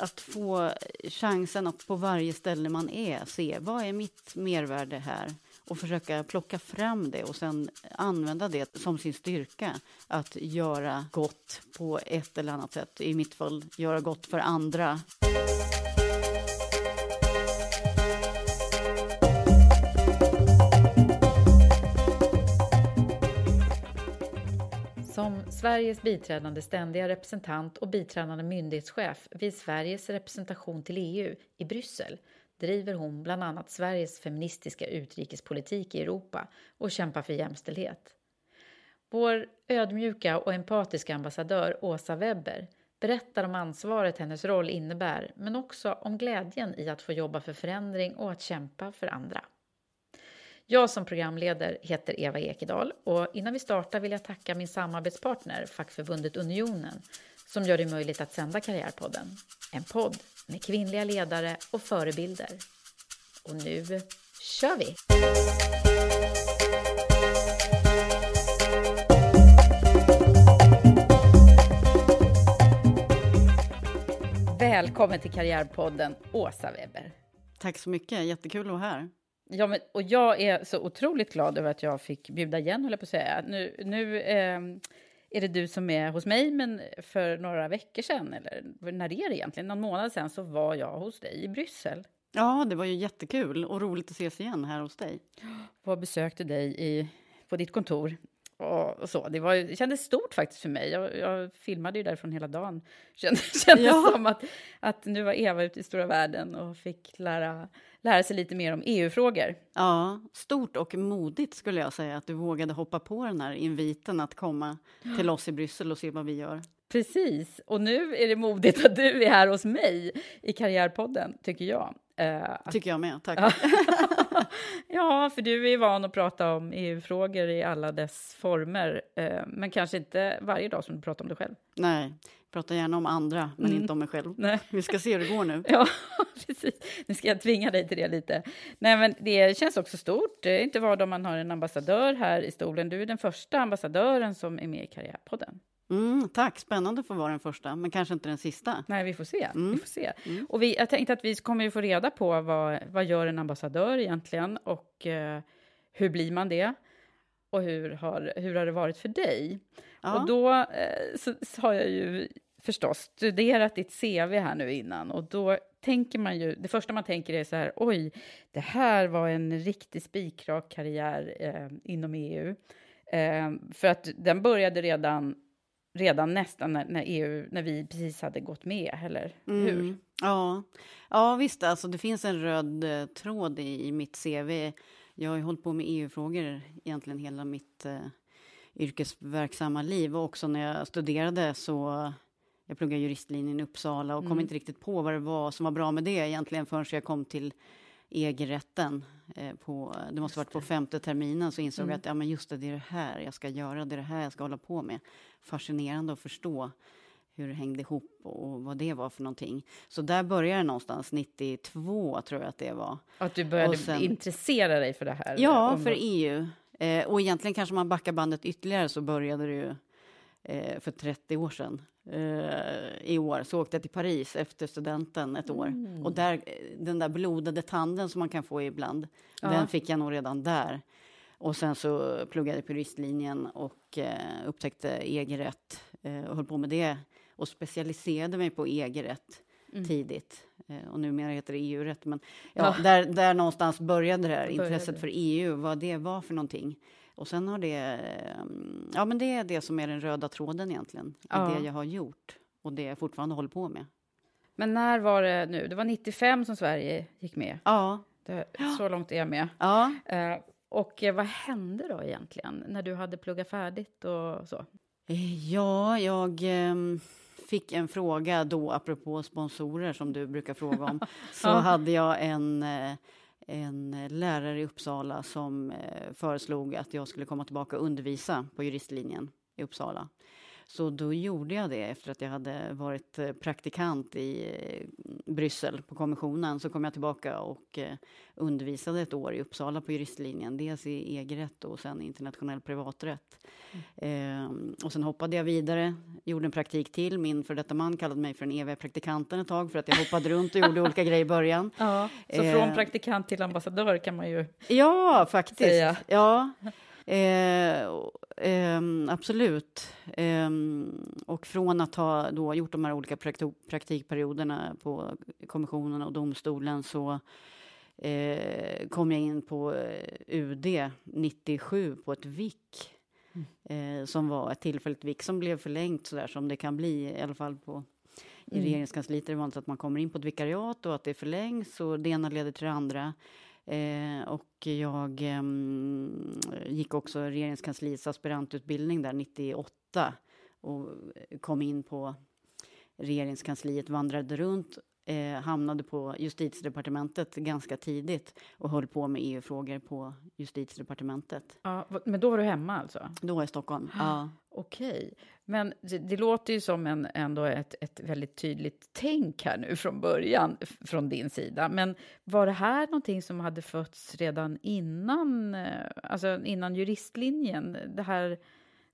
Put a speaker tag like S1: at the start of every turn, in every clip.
S1: Att få chansen att på varje ställe man är se vad är mitt mervärde här och försöka plocka fram det och sen använda det som sin styrka att göra gott på ett eller annat sätt. I mitt fall göra gott för andra.
S2: Som Sveriges biträdande ständiga representant och biträdande myndighetschef vid Sveriges representation till EU i Bryssel driver hon bland annat Sveriges feministiska utrikespolitik i Europa och kämpar för jämställdhet. Vår ödmjuka och empatiska ambassadör Åsa Webber berättar om ansvaret hennes roll innebär men också om glädjen i att få jobba för förändring och att kämpa för andra. Jag som programleder heter Eva Ekedal och innan vi startar vill jag tacka min samarbetspartner fackförbundet Unionen som gör det möjligt att sända Karriärpodden. En podd med kvinnliga ledare och förebilder. Och nu kör vi! Välkommen till Karriärpodden, Åsa Weber.
S1: Tack så mycket, jättekul att vara här.
S2: Ja, men, och jag är så otroligt glad över att jag fick bjuda igen, höll jag på att säga. Nu, nu eh, är det du som är hos mig, men för några veckor sedan, eller när är det egentligen? Någon månad sedan så var jag hos dig i Bryssel.
S1: Ja, det var ju jättekul och roligt att ses igen här hos dig.
S2: Och besökte dig i, på ditt kontor. Och, och så. Det, var, det kändes stort faktiskt för mig. Jag, jag filmade ju därifrån hela dagen. Kändes, kändes
S1: Ja.
S2: som att, att nu var Eva ute i stora världen och fick lära, lära sig lite mer om EU-frågor.
S1: Ja, stort och modigt skulle jag säga att du vågade hoppa på den här inviten att komma till oss i Bryssel och se vad vi gör.
S2: Precis, och nu är det modigt att du är här hos mig i Karriärpodden, tycker jag. Att-
S1: Tycker jag med, tack.
S2: Ja. för du är van att prata om EU-frågor i alla dess former, eh, men kanske inte varje dag som du pratar om det själv.
S1: Nej, pratar gärna om andra, men
S2: Mm.
S1: inte om mig själv.
S2: Nej.
S1: Vi ska se hur det går nu.
S2: Ja, precis. Nu ska jag tvinga dig till det lite. Nej, men det känns också stort. Det är inte var dag man har en ambassadör här i stolen. Du är den första ambassadören som är med i Karriärpodden.
S1: Mm, tack, spännande för att vara den första, men kanske inte den sista.
S2: Nej, vi får se.
S1: Mm.
S2: Vi får se. Och vi, jag tänkte att vi kommer ju få reda på vad, vad gör en ambassadör egentligen och eh, hur blir man det? Och hur har, hur har det varit för dig?
S1: Ja.
S2: Och då eh, så, så har jag ju förstås studerat ditt CV här nu innan och då tänker man ju, det första man tänker är så här, oj, det här var en riktig spikrak karriär eh, inom EU. Eh, för att den började redan, redan nästan när, när EU, när vi precis hade gått med, eller hur?
S1: Mm, Ja. ja, visst, alltså det finns en röd eh, tråd i, i mitt CV. Jag har ju hållit på med EU-frågor egentligen hela mitt eh, yrkesverksamma liv och också när jag studerade så jag pluggade juristlinjen i Uppsala och kom
S2: Mm.
S1: inte riktigt på vad det var som var bra med det egentligen förrän jag kom till EG-rätten. Eh, på, det måste varit på femte terminen så insåg jag att ja, men just det, det är det här jag ska göra, det är det här jag ska hålla på med. Fascinerande att förstå hur det hängde ihop och vad det var för någonting. Så där började det någonstans, 92 tror jag att det var.
S2: Att du började
S1: sen-
S2: intressera dig för det här?
S1: Ja, för EU. Eh, och egentligen kanske man backar bandet ytterligare så började det ju eh, för 30 år sedan. Eh, I år så åkte jag till Paris efter studenten ett år.
S2: Mm.
S1: Och där, eh, den där blodade tanden som man kan få ibland,
S2: Ja.
S1: den fick jag nog redan där. Och sen så pluggade jag på juristlinjen och eh, upptäckte EG-rätt eh, och höll på med det och specialiserade mig på EG-rätt tidigt. Eh, och numera heter det EU-rätt. Men ja,
S2: Mm. Ja.
S1: Där, där någonstans började det här
S2: Började
S1: intresset för EU, vad det var för någonting. Och sen har det, eh, ja men det är det som är den röda tråden egentligen.
S2: Ja.
S1: Det jag har gjort och det jag fortfarande håller på med.
S2: Men när var det nu? Det var 95 som Sverige gick med.
S1: Ja,
S2: Det, så långt är jag med.
S1: ja.
S2: Eh, och vad hände då egentligen när du hade pluggat färdigt och så?
S1: Ja, jag ehm, fick en fråga då, apropå sponsorer som du brukar fråga om. Så hade jag en, eh, en lärare i Uppsala som eh, föreslog att jag skulle komma tillbaka och undervisa på juristlinjen i Uppsala. Så då gjorde jag det efter att jag hade varit eh, praktikant i eh, Bryssel på kommissionen. Så kom jag tillbaka och eh, undervisade ett år i Uppsala på juristlinjen. Dels i EG-rätt och sen internationell privaträtt. Ehm, och sen hoppade jag vidare, gjorde en praktik till. Min för detta man kallade mig för den eviga praktikanten ett tag för att jag hoppade runt och gjorde olika grejer i början.
S2: Ja, så från praktikant till ambassadör kan man ju...
S1: Ja, faktiskt.
S2: Säga.
S1: Ja, eh, ehm, absolut. Ehm, och från att ha då gjort de här olika praktikperioderna på kommissionen och domstolen så eh, kom jag in på eh, UD 97 på ett VIK. Eh, som var ett tillfälligt VIK som blev förlängt så där som det kan bli i alla fall på i
S2: Mm.
S1: regeringskansliet är det vanligt att man kommer in på ett vikariat och att det förlängs och det ena leder till det andra. Eh, och jag ehm, gick också regeringskansliets aspirantutbildning där 98 och kom in på regeringskansliet, vandrade runt, eh, hamnade på justitiedepartementet ganska tidigt och höll på med EU-frågor på justitiedepartementet.
S2: Ja, men då var du hemma alltså?
S1: Då var jag i Stockholm. Ja.
S2: Okej. Men det, det låter ju som en, ändå ett, ett väldigt tydligt tänk här nu från början från din sida. Men var det här någonting som hade fötts redan innan, eh, alltså innan juristlinjen? Det här,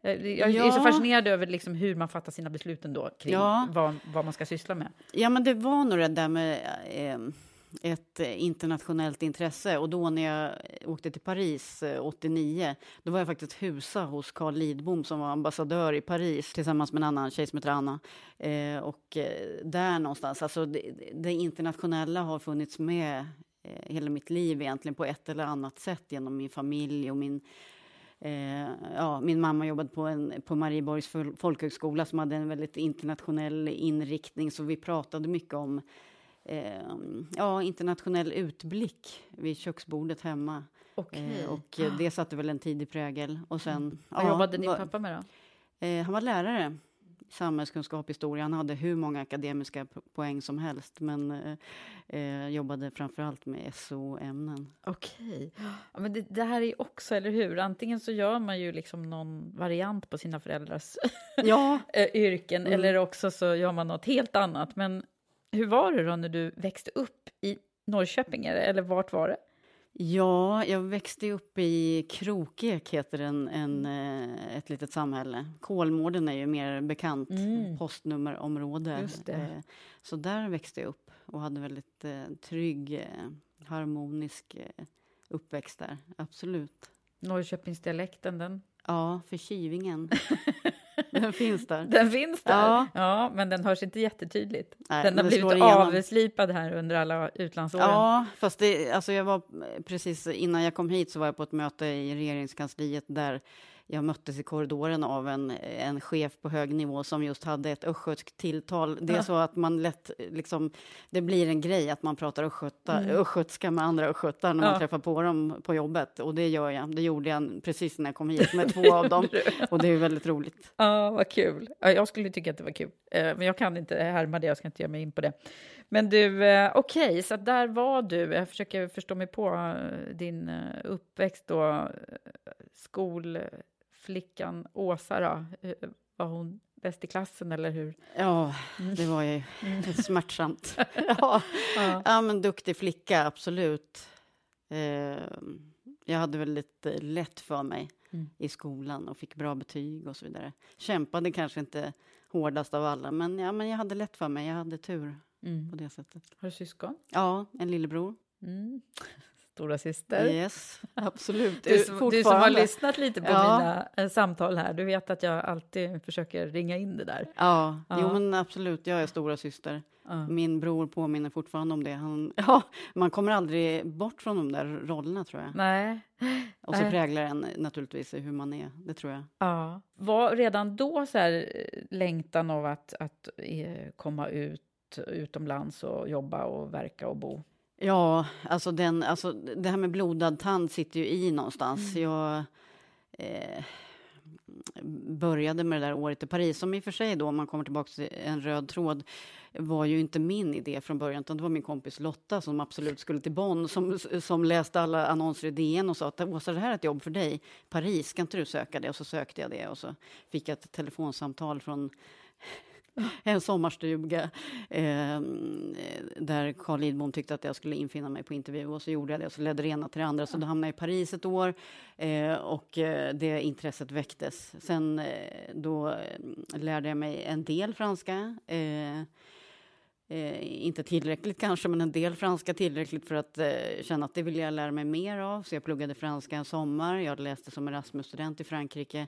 S2: eh, jag är så fascinerad över liksom hur man fattar sina beslut ändå kring
S1: Ja.
S2: vad, vad man ska syssla med.
S1: Ja, men det var nog det där med eh, ett eh, internationellt intresse. Och då när jag eh, åkte till Paris eh, 89, då var jag faktiskt husa hos Carl Lidbom som var ambassadör i Paris tillsammans med en annan tjej som heter Anna. Eh, och där någonstans, alltså det, det internationella har funnits med eh, hela mitt liv egentligen på ett eller annat sätt genom min familj och min Eh, ja, min mamma jobbade på, en, på Marieborgs folkhögskola som hade en väldigt internationell inriktning, så vi pratade mycket om eh, ja, internationell utblick vid köksbordet hemma.
S2: Okej.
S1: Eh, och eh, det satte väl en tidig prägel. Och sen,
S2: Vad
S1: ja,
S2: jobbade din pappa med då?
S1: Eh, han var lärare. Samhällskunskap, historia. Han hade hur många akademiska po- poäng som helst, men eh, eh, jobbade framför allt med SO-ämnen.
S2: Okej. Ja, men det, det här är också, eller hur? Antingen så gör man ju liksom någon variant på sina föräldrars
S1: Ja,
S2: eh, yrken
S1: Mm.
S2: eller också så gör man något helt annat. Men hur var det då när du växte upp i Norrköping? Eller vart var det?
S1: Ja, jag växte upp i Krokek, heter en, en, eh, ett litet samhälle. Kolmården är ju mer bekant
S2: Mm.
S1: postnummerområde.
S2: Just det.
S1: Eh, Så där växte jag upp och hade väldigt eh, trygg, harmonisk uppväxt där. Absolut.
S2: Norrköpingsdialekten, den,
S1: Ja, för Kivingen. Den finns där.
S2: den finns där.
S1: Ja.
S2: Ja. men den hörs inte jättetydligt.
S1: Nej,
S2: den har blivit avslipad här under alla utlandsåren.
S1: Ja, fast det, alltså jag var precis innan jag kom hit så var jag på ett möte i regeringskansliet där jag möttes i korridoren av en, en chef på hög nivå som just hade ett östgötskt tilltal. Det är
S2: Ja.
S1: så att man lätt, liksom, det blir en grej att man pratar östgöta, östgötska med andra östgötar när man
S2: Ja.
S1: träffar på dem på jobbet. Och det gör jag. Det gjorde jag precis när jag kom hit med två av dem. Och det är väldigt roligt.
S2: Ja, vad kul. Ja, jag skulle tycka att det var kul. Eh, Men jag kan inte härma det, jag ska inte ge mig in på det. Men du, eh, okej, okay, så där var du. Jag försöker förstå mig på eh, din uppväxt då. Skolflickan Åsa då, var hon bäst i klassen eller hur?
S1: Ja, mm. det var ju mm. smärtsamt. ja. ja. ja, men duktig flicka, absolut. Eh, jag hade väl lite lätt för mig mm. i skolan och fick bra betyg och så vidare. Kämpade kanske inte hårdast av alla, men, ja, men jag hade lätt för mig. Jag hade tur mm. på det sättet.
S2: Har du syskon?
S1: Ja, en lillebror.
S2: Mm. Stora syster.
S1: Yes, absolut.
S2: Du, som, du som har lyssnat lite på ja. mina äh, samtal här, du vet att jag alltid försöker ringa in det där.
S1: Ja, ja. jo men absolut, jag är stora syster. Ja. Min bror påminner fortfarande om det. Han, ja, man kommer aldrig bort från de där rollerna, tror jag.
S2: Nej.
S1: Och så Nej. präglar en naturligtvis hur man är, det tror jag.
S2: Ja. Var redan då så här, eh, längtan av att, att eh, komma ut utomlands och jobba och verka och bo?
S1: Ja, alltså, den, alltså det här med blodad tand sitter ju i någonstans. Mm. Jag eh, började med det där året i Paris, som i och för sig då, om man kommer tillbaka till en röd tråd, var ju inte min idé från början, utan det var min kompis Lotta som absolut skulle till Bonn, som, som läste alla annonser i DN och sa att Åsa, det här är ett jobb för dig. Paris, ska inte du söka det? Och så sökte jag det och så fick jag ett telefonsamtal från en sommarstuga eh, där Carl Lidbom tyckte att jag skulle infinna mig på intervju och så gjorde jag det och så ledde det ena till det andra. Så då hamnade jag i Paris ett år eh, och eh, det intresset väcktes. Sen eh, då eh, lärde jag mig en del franska. Eh, inte tillräckligt kanske, men en del franska tillräckligt för att känna att det vill jag lära mig mer av. Så jag pluggade franska en sommar. Jag läste som Erasmus-student i Frankrike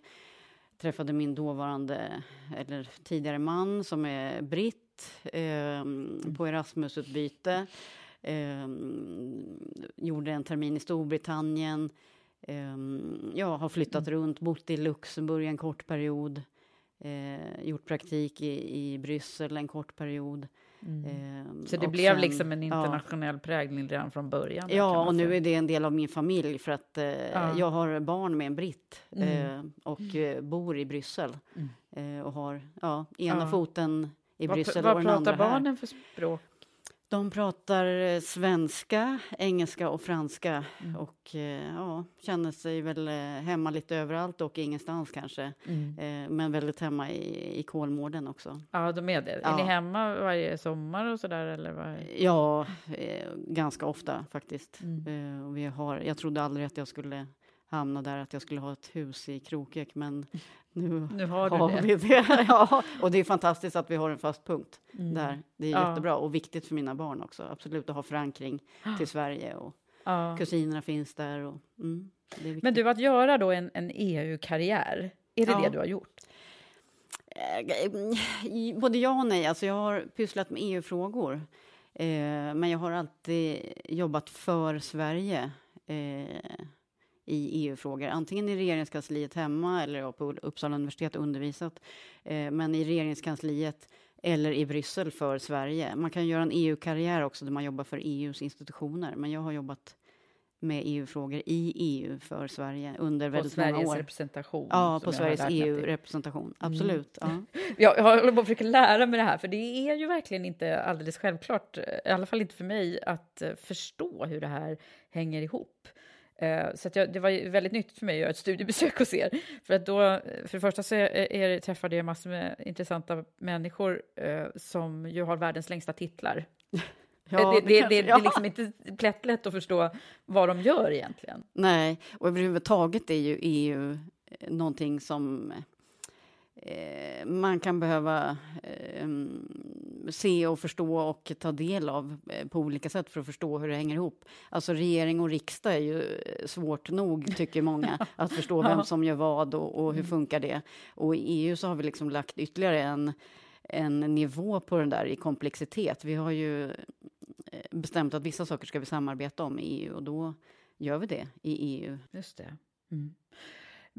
S1: träffade min dåvarande, eller tidigare man som är britt eh, på Erasmusutbyte. Eh, gjorde en termin i Storbritannien. Eh, jag har flyttat mm. runt, bott i Luxemburg en kort period. Eh, gjort praktik i, i Bryssel en kort period.
S2: Mm. Eh, så det blev sen, liksom en internationell ja. prägling redan från början?
S1: Ja, och nu är det en del av min familj för att eh, ja. jag har barn med en britt mm. eh, och eh, bor i Bryssel mm. Eh, och har ja, ena ja. foten i Bryssel
S2: vad,
S1: och den andra
S2: här. Vad pratar barnen för språk?
S1: De pratar eh, svenska, engelska och franska mm. och eh, ja, känner sig väl eh, hemma lite överallt och ingenstans kanske. Mm. Men väldigt hemma i, i Kolmården också.
S2: Ja, de är det. Ja. Är ni hemma varje sommar och så där eller?
S1: Ja, ganska ofta faktiskt. Mm. Vi har, jag trodde aldrig att jag skulle hamna där att jag skulle ha ett hus i Krokek, men nu,
S2: nu har, har
S1: det. vi det. ja, och det är fantastiskt att vi har en fast punkt mm. där. Det är ja. jättebra och viktigt för mina barn också. Absolut att ha förankring till Sverige och ja. kusinerna finns där. Och, mm,
S2: men du, att göra då en, en EU-karriär, är det ja. det du har gjort?
S1: Eh, både ja och nej. Alltså jag har pysslat med EU-frågor. Eh, men jag har alltid jobbat för Sverige. Eh, i EU-frågor, antingen i regeringskansliet hemma eller på Uppsala universitet undervisat, eh, men i regeringskansliet eller i Bryssel för Sverige. Man kan göra en EU-karriär också där man jobbar för EUs institutioner, men jag har jobbat med EU-frågor i EU för Sverige under på väldigt
S2: Sveriges
S1: många år.
S2: representation?
S1: Ja, på Sveriges EU-representation. Mm. Absolut. Mm.
S2: Ja. jag håller på att försöka lära mig det här, för det är ju verkligen inte alldeles självklart, i alla fall inte för mig, att eh, förstå hur det här hänger ihop. Eh, så jag, det var väldigt nyttigt för mig att göra ett studiebesök hos er. För, att då, för det första så är, är, träffade jag massor med intressanta människor eh, som ju har världens längsta titlar. Ja, det, det, det, det, det är liksom inte plättlätt att förstå vad de gör egentligen.
S1: Nej, och överhuvudtaget är ju EU någonting som eh, man kan behöva eh, se och förstå och ta del av eh, på olika sätt för att förstå hur det hänger ihop. Alltså regering och riksdag är ju eh, svårt nog, tycker många, att förstå vem som gör vad och, och hur mm. funkar det. Och i EU så har vi liksom lagt ytterligare en, en nivå på den där i komplexitet. Vi har ju bestämt att vissa saker ska vi samarbeta om i EU och då gör vi det i EU.
S2: Just det. Mm.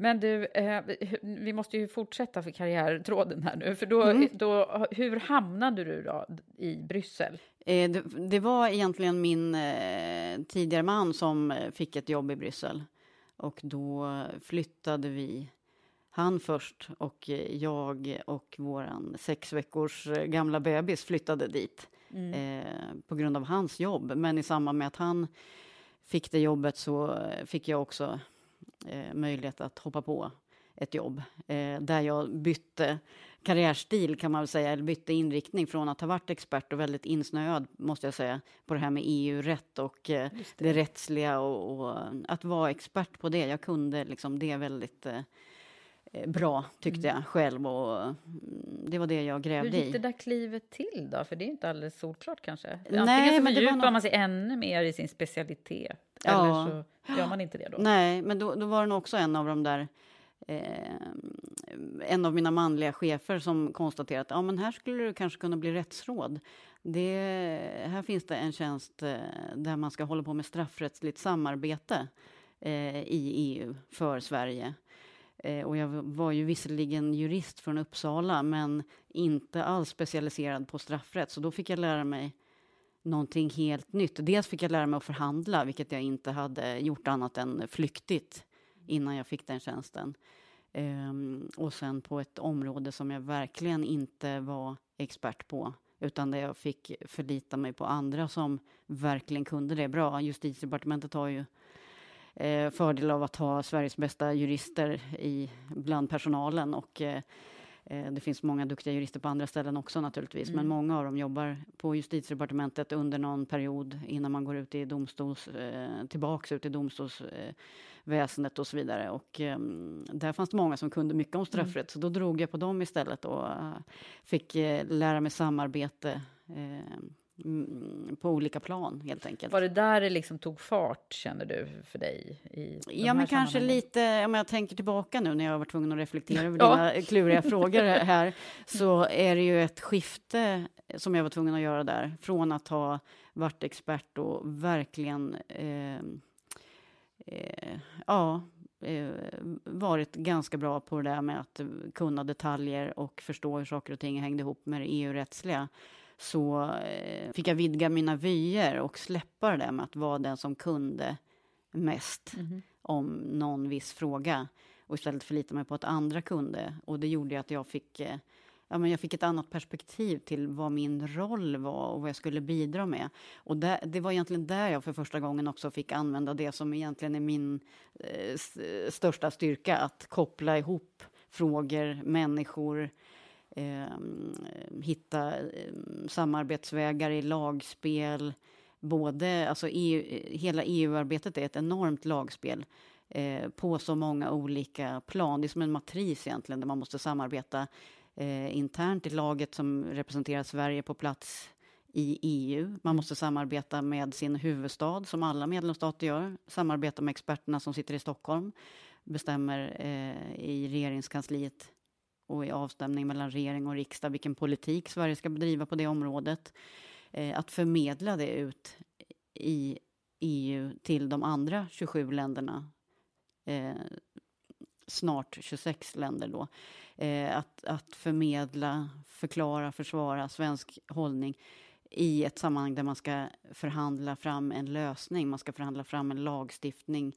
S2: Men du, eh, vi måste ju fortsätta för karriärtråden här nu, för då, mm. då, hur hamnade du då i Bryssel?
S1: Eh, det, det, var egentligen min eh, tidigare man som eh, fick ett jobb i Bryssel. Och då flyttade vi, han först och jag och vår sex veckors eh, gamla bebis flyttade dit mm. eh, på grund av hans jobb. Men i samband med att han fick det jobbet så fick jag också eh, möjlighet att hoppa på ett jobb eh, där jag bytte karriärstil kan man väl säga, eller bytte inriktning från att ha varit expert och väldigt insnöad, måste jag säga, på det här med EU-rätt och eh, det. det. rättsliga och, och, att vara expert på det. Jag kunde liksom det väldigt eh, bra, tyckte mm. jag själv. Och mm, det var det jag grävde i.
S2: Hur gick det där klivet till då? För det är inte alldeles solklart kanske. Antingen Nej, så fördjupar något... man sig ännu mer i sin specialitet. Ja. Eller så gör man inte det då.
S1: Nej, men då, då var det också en av de där eh, en av mina manliga chefer som konstaterat att ja, men här skulle du kanske kunna bli rättsråd. Det, här finns det en tjänst eh, där man ska hålla på med straffrättsligt samarbete eh, i EU för Sverige. Eh, och jag var ju visserligen jurist från Uppsala, men inte alls specialiserad på straffrätt, så då fick jag lära mig någonting helt nytt. Dels fick jag lära mig att förhandla, vilket jag inte hade gjort annat än flyktigt innan jag fick den tjänsten. Um, och sen på ett område som jag verkligen inte var expert på utan där jag fick förlita mig på andra som verkligen kunde det bra. Justitiedepartementet har ju eh, fördel av att ha Sveriges bästa jurister i, bland personalen och eh, Eh, det finns många duktiga jurister på andra ställen också naturligtvis, mm. men många av dem jobbar på justitiedepartementet under någon period innan man går ut i domstols, eh, tillbaks ut i domstolsväsendet och så vidare. Och eh, där fanns det många som kunde mycket om straffrätt, mm. så då drog jag på dem istället och uh, fick uh, lära mig samarbete Mm, på olika plan helt enkelt.
S2: Var det där det liksom tog fart känner du för dig? I
S1: ja, men kanske lite om jag tänker tillbaka nu när jag var tvungen att reflektera över ja. dina kluriga frågor här så är det ju ett skifte som jag var tvungen att göra där från att ha varit expert och verkligen eh, eh, ja, eh, varit ganska bra på det där med att kunna detaljer och förstå hur saker och ting hängde ihop med det EU-rättsliga så eh, fick jag vidga mina vyer och släppa det med att vara den som kunde mest mm. om någon viss fråga och istället förlita mig på att andra kunde. Och det gjorde att jag fick, eh, ja, men jag fick ett annat perspektiv till vad min roll var och vad jag skulle bidra med. Och där, det var egentligen där jag för första gången också fick använda det som egentligen är min eh, största styrka, att koppla ihop frågor, människor, eh, hitta eh, samarbetsvägar i lagspel. Både, alltså EU, hela EU-arbetet är ett enormt lagspel eh, på så många olika plan. Det är som en matris egentligen där man måste samarbeta eh, internt i laget som representerar Sverige på plats i EU. Man måste samarbeta med sin huvudstad, som alla medlemsstater gör. Samarbeta med experterna som sitter i Stockholm. Bestämmer eh, i regeringskansliet och i avstämning mellan regering och riksdag vilken politik Sverige ska bedriva på det området. Eh, att förmedla det ut i EU till de andra 27 länderna. Eh, snart 26 länder då. Eh, att, att förmedla, förklara, försvara svensk hållning i ett sammanhang där man ska förhandla fram en lösning, man ska förhandla fram en lagstiftning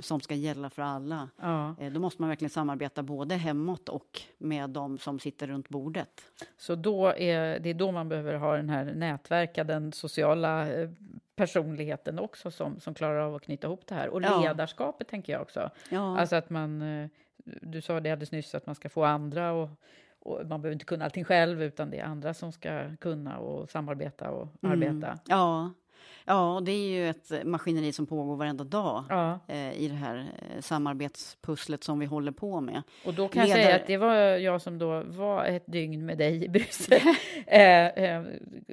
S1: som ska gälla för alla. Ja. Eh, då måste man verkligen samarbeta både hemåt och med de som sitter runt bordet.
S2: Så då är, det är då man behöver ha den här nätverka, den sociala eh, personligheten också som, som klarar av att knyta ihop det här. Och ledarskapet ja. tänker jag också. Ja. Alltså att man, eh, du sa det alldeles nyss, att man ska få andra och och man behöver inte kunna allting själv, utan det är andra som ska kunna och samarbeta och mm. arbeta.
S1: Ja, Ja, det är ju ett maskineri som pågår varenda dag ja. eh, i det här eh, samarbetspusslet som vi håller på med.
S2: Och då kan Leder... jag säga att det var jag som då var ett dygn med dig i Bryssel. eh, eh,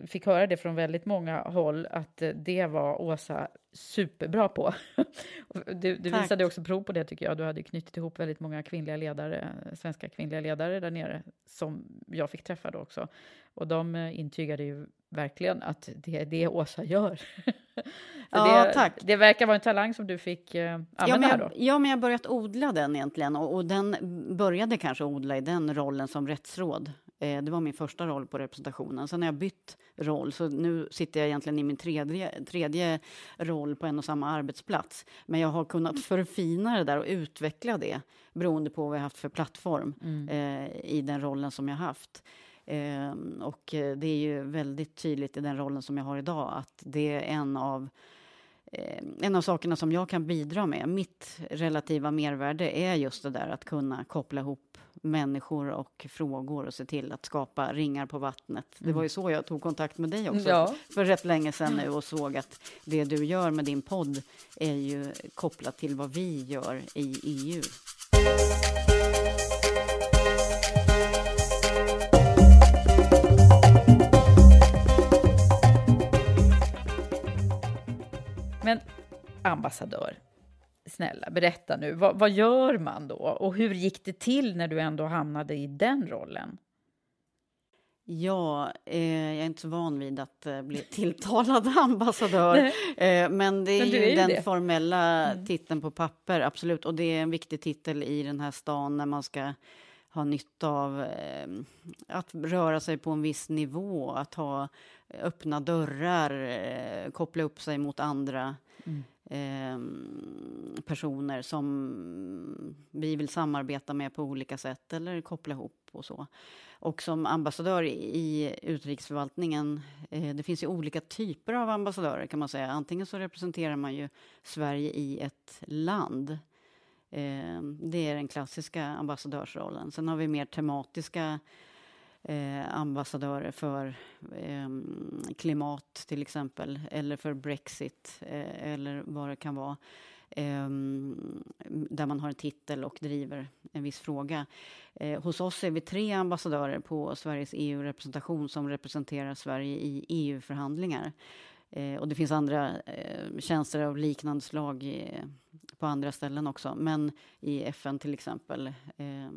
S2: fick höra det från väldigt många håll att det var Åsa superbra på. du, du visade också prov på det tycker jag. Du hade knutit ihop väldigt många kvinnliga ledare, svenska kvinnliga ledare där nere som jag fick träffa då också. Och de eh, intygade ju verkligen att det är det Åsa gör.
S1: ja,
S2: det,
S1: tack.
S2: Det verkar vara en talang som du fick eh, använda ja,
S1: men jag,
S2: då.
S1: Ja, men jag har börjat odla den egentligen och, och den började kanske odla i den rollen som rättsråd. Eh, det var min första roll på representationen. Sen har jag bytt roll, så nu sitter jag egentligen i min tredje, tredje roll på en och samma arbetsplats. Men jag har kunnat förfina det där och utveckla det beroende på vad jag haft för plattform mm. eh, i den rollen som jag haft. Ehm, och det är ju väldigt tydligt i den rollen som jag har idag att det är en av Eh, en av sakerna som jag kan bidra med, mitt relativa mervärde, är just det där att kunna koppla ihop människor och frågor och se till att skapa ringar på vattnet. Det var ju så jag tog kontakt med dig också
S2: Ja.
S1: för rätt länge sedan nu och såg att det du gör med din podd är ju kopplat till vad vi gör i EU.
S2: Men ambassadör, snälla berätta nu, vad, vad gör man då? Och hur gick det till när du ändå hamnade i den rollen?
S1: Ja, eh, jag är inte så van vid att eh, bli tilltalad ambassadör. Eh, men det är
S2: Men
S1: ju
S2: är
S1: den
S2: det. Mm.
S1: formella titeln på papper, absolut. Och det är en viktig titel i den här stan när man ska ha nytta av eh, att röra sig på en viss nivå, att ha öppna dörrar, eh, koppla upp sig mot andra eh, personer som vi vill samarbeta med på olika sätt eller koppla ihop och så. Och som ambassadör i utrikesförvaltningen, eh, det finns ju olika typer av ambassadörer kan man säga. Antingen så representerar man ju Sverige i ett land. Eh, det är den klassiska ambassadörsrollen. Sen har vi mer tematiska eh, ambassadörer för eh, klimat till exempel, eller för Brexit eh, eller vad det kan vara. Eh, där man har en titel och driver en viss fråga. Eh, hos oss är vi tre ambassadörer på Sveriges EU-representation som representerar Sverige i EU-förhandlingar. Eh, och det finns andra eh, tjänster av liknande slag i, på andra ställen också, men i FN till exempel eh,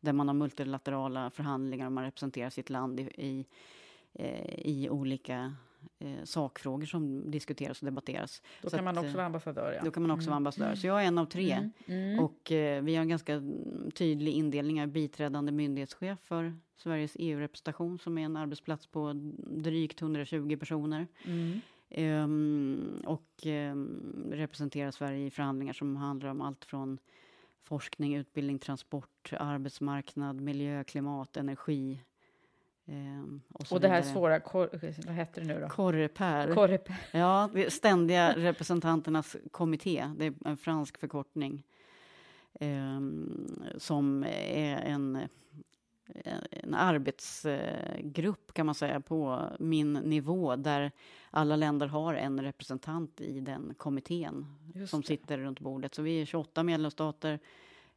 S1: där man har multilaterala förhandlingar och man representerar sitt land i, i, eh, i olika eh, sakfrågor som diskuteras och debatteras.
S2: Då
S1: Så
S2: kan man
S1: att,
S2: också
S1: eh,
S2: vara ambassadör. Ja.
S1: Då kan man också vara ambassadör. Så jag är en av tre.
S2: Mm.
S1: Och eh, vi har en ganska mm, tydlig indelning. Jag är biträdande myndighetschef för Sveriges EU-representation som är en arbetsplats på drygt 120 personer.
S2: Mm.
S1: Ehm, och ehm, representerar Sverige i förhandlingar som handlar om allt från forskning, utbildning, transport, arbetsmarknad, miljö, klimat, energi. ehm, och, så
S2: Och det här
S1: vidare.
S2: svåra, kor, vad heter det nu då?
S1: Korreper.
S2: Korrep.
S1: Ja, ständiga representanternas kommitté. Det är en fransk förkortning. ehm, som är en, en arbetsgrupp kan man säga på min nivå där alla länder har en representant i den kommittén
S2: Just
S1: som
S2: det.
S1: sitter runt bordet. Så vi är 28 medlemsstater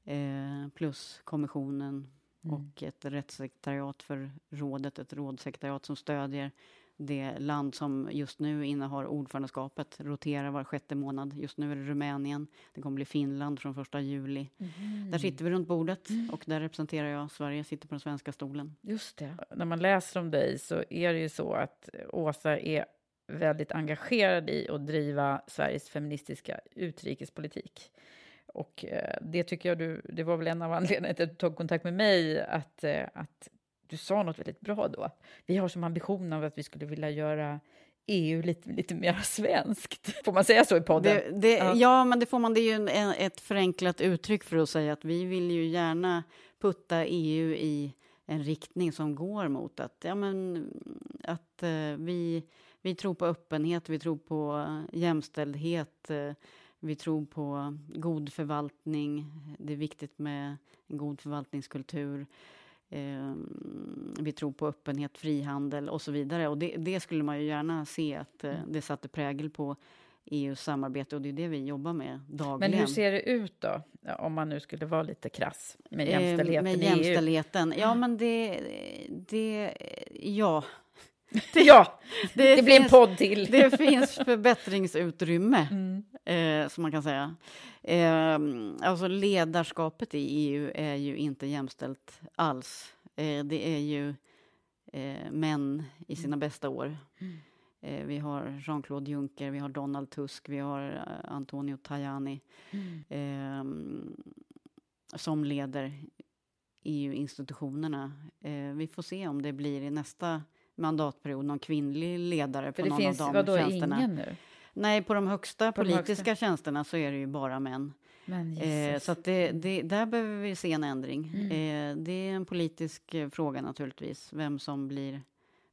S1: eh, plus kommissionen
S2: Mm.
S1: och ett rättssekretariat för rådet, ett rådssekretariat som stödjer det land som just nu innehar ordförandeskapet, roterar var sjätte månad. Just nu är det Rumänien, det kommer bli Finland från första juli.
S2: Mm.
S1: Där sitter vi runt bordet och där representerar jag Sverige, sitter på den svenska stolen.
S2: Just det. När man läser om dig så är det ju så att Åsa är väldigt engagerad i att driva Sveriges feministiska utrikespolitik. Och eh, det tycker jag du, det var väl en av anledningarna till att du tog kontakt med mig, att, eh, att du sa något väldigt bra då. Vi har som ambition av att vi skulle vilja göra EU lite, lite mer svenskt. Får man säga så i podden?
S1: Det, det,
S2: Ja.
S1: ja. men det får man. Det är ju en, ett förenklat uttryck för att säga att vi vill ju gärna putta EU i en riktning som går mot att, ja, men, att eh, vi, vi tror på öppenhet, vi tror på jämställdhet, eh, vi tror på god förvaltning. Det är viktigt med en god förvaltningskultur. Eh, vi tror på öppenhet, frihandel och så vidare. Och det, det skulle man ju gärna se att eh, det satte prägel på EUs samarbete och det är det vi jobbar med dagligen.
S2: Men hur ser det ut då, om man nu skulle vara lite krass med
S1: Eh,
S2: jämställdheten
S1: med
S2: i EU?
S1: jämställdheten. Ja, men det... det ja.
S2: Ja, det, blir en podd till.
S1: Det finns förbättringsutrymme,
S2: Mm.
S1: eh, som man kan säga. Eh, alltså ledarskapet i EU är ju inte jämställt alls. Eh, det är ju eh, män i sina bästa år. Eh, vi har Jean-Claude Juncker, vi har Donald Tusk, vi har eh, Antonio Tajani eh, som leder EU-institutionerna. Vi får se om det blir i nästa mandatperiod någon kvinnlig ledare
S2: För
S1: på någon
S2: finns
S1: av de
S2: vadå,
S1: tjänsterna.
S2: ingen nu?
S1: Nej, på de högsta
S2: På de
S1: politiska
S2: högsta.
S1: tjänsterna så är det ju bara män. Eh, så det, det, där behöver vi se en ändring. Mm. Eh, det är en politisk eh, fråga naturligtvis, vem som blir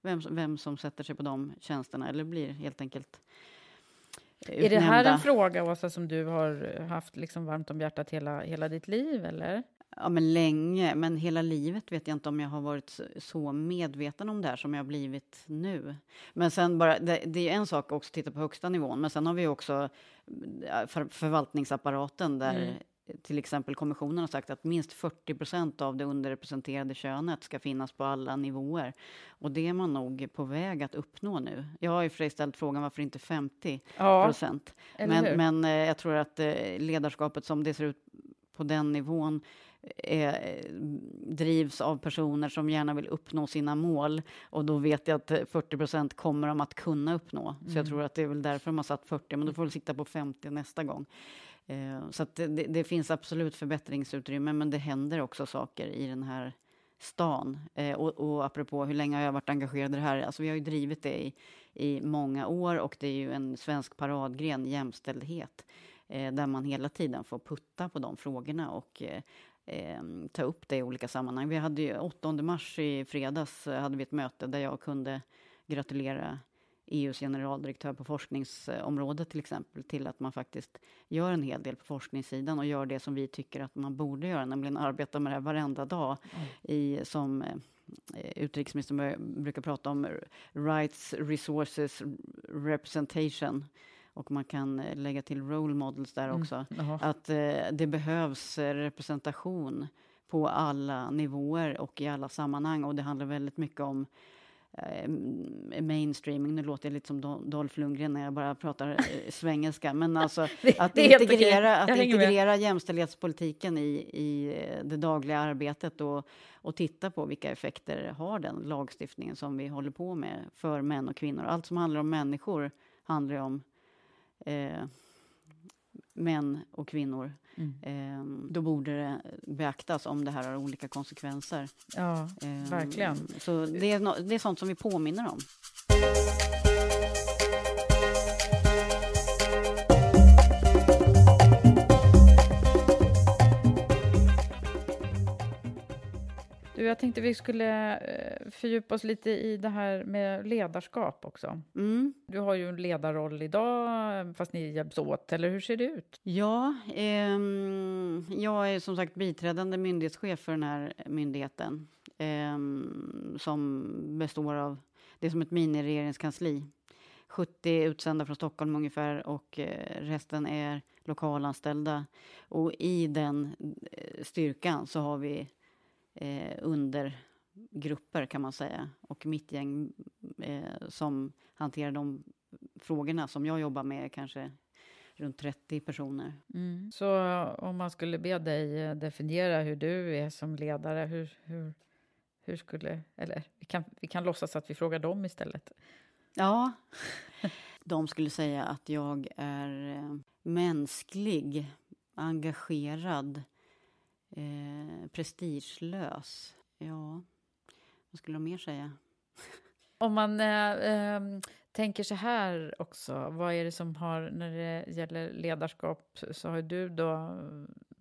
S1: vem, vem som sätter sig på de tjänsterna eller blir helt enkelt
S2: utnämnda. Är det här en fråga, Åsa, som du har haft liksom varmt om hjärtat hela, hela ditt liv? Eller?
S1: Ja, men länge. Men hela livet vet jag inte om jag har varit så medveten om det här som jag har blivit nu. Men sen bara, det, det är en sak också att titta på högsta nivån, men sen har vi också för, förvaltningsapparaten där mm. till exempel kommissionen har sagt att minst 40 procent av det underrepresenterade könet ska finnas på alla nivåer. Och det är man nog på väg att uppnå nu. Jag har ju för ställt frågan varför inte 50 procent. Ja, men, men eh, jag tror att eh, ledarskapet som det ser ut på den nivån är, drivs av personer som gärna vill uppnå sina mål. Och då vet jag att 40 procent kommer de att kunna uppnå. Mm. Så jag mm. tror att det är väl därför de har satt 40, men då får vi sikta på 50 nästa gång. Eh, så det, det, finns absolut förbättringsutrymme, men det händer också saker i den här stan. Eh, och, och apropå hur länge har jag varit engagerad i det här? Alltså vi har ju drivit det i, i många år och det är ju en svensk paradgren, jämställdhet eh, där man hela tiden får putta på de frågorna och eh, eh, ta upp det i olika sammanhang. Vi hade ju 8 mars i fredags eh, hade vi ett möte där jag kunde gratulera EUs generaldirektör på forskningsområdet till exempel till att man faktiskt gör en hel del på forskningssidan och gör det som vi tycker att man borde göra, nämligen arbeta med det varenda dag mm. i, som eh, utrikesministern brukar prata om, rights, resources, representation och man kan eh, lägga till role models där mm. också. Mm. Att eh, det behövs eh, representation på alla nivåer och i alla sammanhang. Och det handlar väldigt mycket om eh, mainstreaming. Nu låter jag lite som Dolph Lundgren när jag bara pratar eh, svengelska. Men alltså det, att det integrera, att integrera jämställdhetspolitiken i, i det dagliga arbetet och, och titta på vilka effekter har den lagstiftningen som vi håller på med för män och kvinnor. Allt som handlar om människor handlar om eh, män och kvinnor. Mm. Eh, då borde det beaktas om det här har olika konsekvenser.
S2: Ja, eh, verkligen.
S1: Så det är, no det är sånt som vi påminner om.
S2: Du, jag tänkte vi skulle eh, fördjupa oss lite i det här med ledarskap också. Mm. Du har ju en ledarroll idag, fast ni hjälps åt, eller hur ser det ut?
S1: Ja, eh, jag är som sagt biträdande myndighetschef för den här myndigheten eh, som består av, det är som ett mini-regeringskansli. 70 utsända från Stockholm ungefär och eh, resten är lokalanställda. Och i den eh, styrkan så har vi eh, undergrupper kan man säga. Och mitt gäng eh, som hanterar de frågorna som jag jobbar med är kanske runt 30 personer.
S2: Mm. Så om man skulle be dig eh, definiera hur du är som ledare, hur, hur, hur skulle... Eller vi kan, vi kan låtsas att vi frågar dem istället.
S1: Ja. De skulle säga att jag är eh, mänsklig, engagerad, Eh, prestigelös. Ja, vad skulle de mer säga?
S2: Om man eh, eh, tänker så här också, vad är det som har, när det gäller ledarskap, så har du då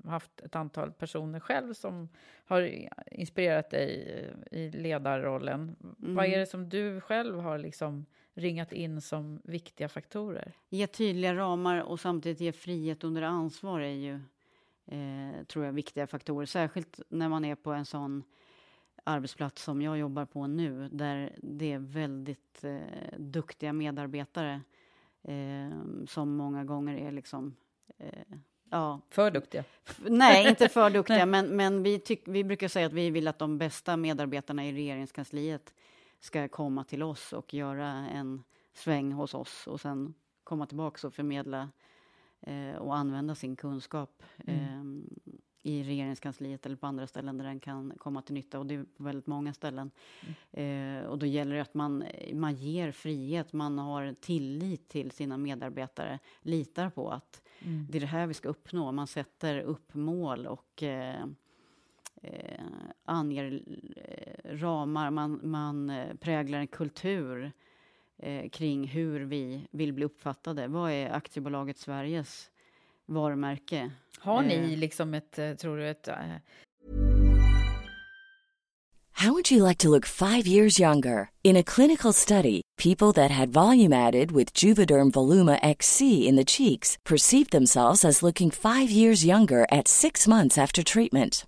S2: haft ett antal personer själv som har inspirerat dig i ledarrollen. Mm. Vad är det som du själv har liksom ringat in som viktiga faktorer?
S1: Ge tydliga ramar och samtidigt ge frihet under ansvar är ju eh, tror jag, viktiga faktorer. Särskilt när man är på en sån arbetsplats som jag jobbar på nu, där det är väldigt eh, duktiga medarbetare eh, som många gånger är liksom... Eh,
S2: ja. För duktiga?
S1: Nej, inte för duktiga, men, men vi, tyck, vi brukar säga att vi vill att de bästa medarbetarna i regeringskansliet ska komma till oss och göra en sväng hos oss och sen komma tillbaka och förmedla och använda sin kunskap mm. eh, i regeringskansliet eller på andra ställen där den kan komma till nytta. Och det är på väldigt många ställen. Mm. Eh, och då gäller det att man, man ger frihet, man har tillit till sina medarbetare, litar på att mm. det är det här vi ska uppnå. Man sätter upp mål och eh, eh, anger eh, ramar, man, man eh, präglar en kultur eh, kring hur vi vill bli uppfattade. Vad är aktiebolaget Sveriges varumärke.
S2: Har ni
S1: Eh.
S2: liksom ett, eh, tror du, ett... eh,
S3: How would you like to look five years younger? In a clinical study, people that had volume added with Juvederm Voluma XC in the cheeks perceived themselves as looking five years younger at six months after treatment.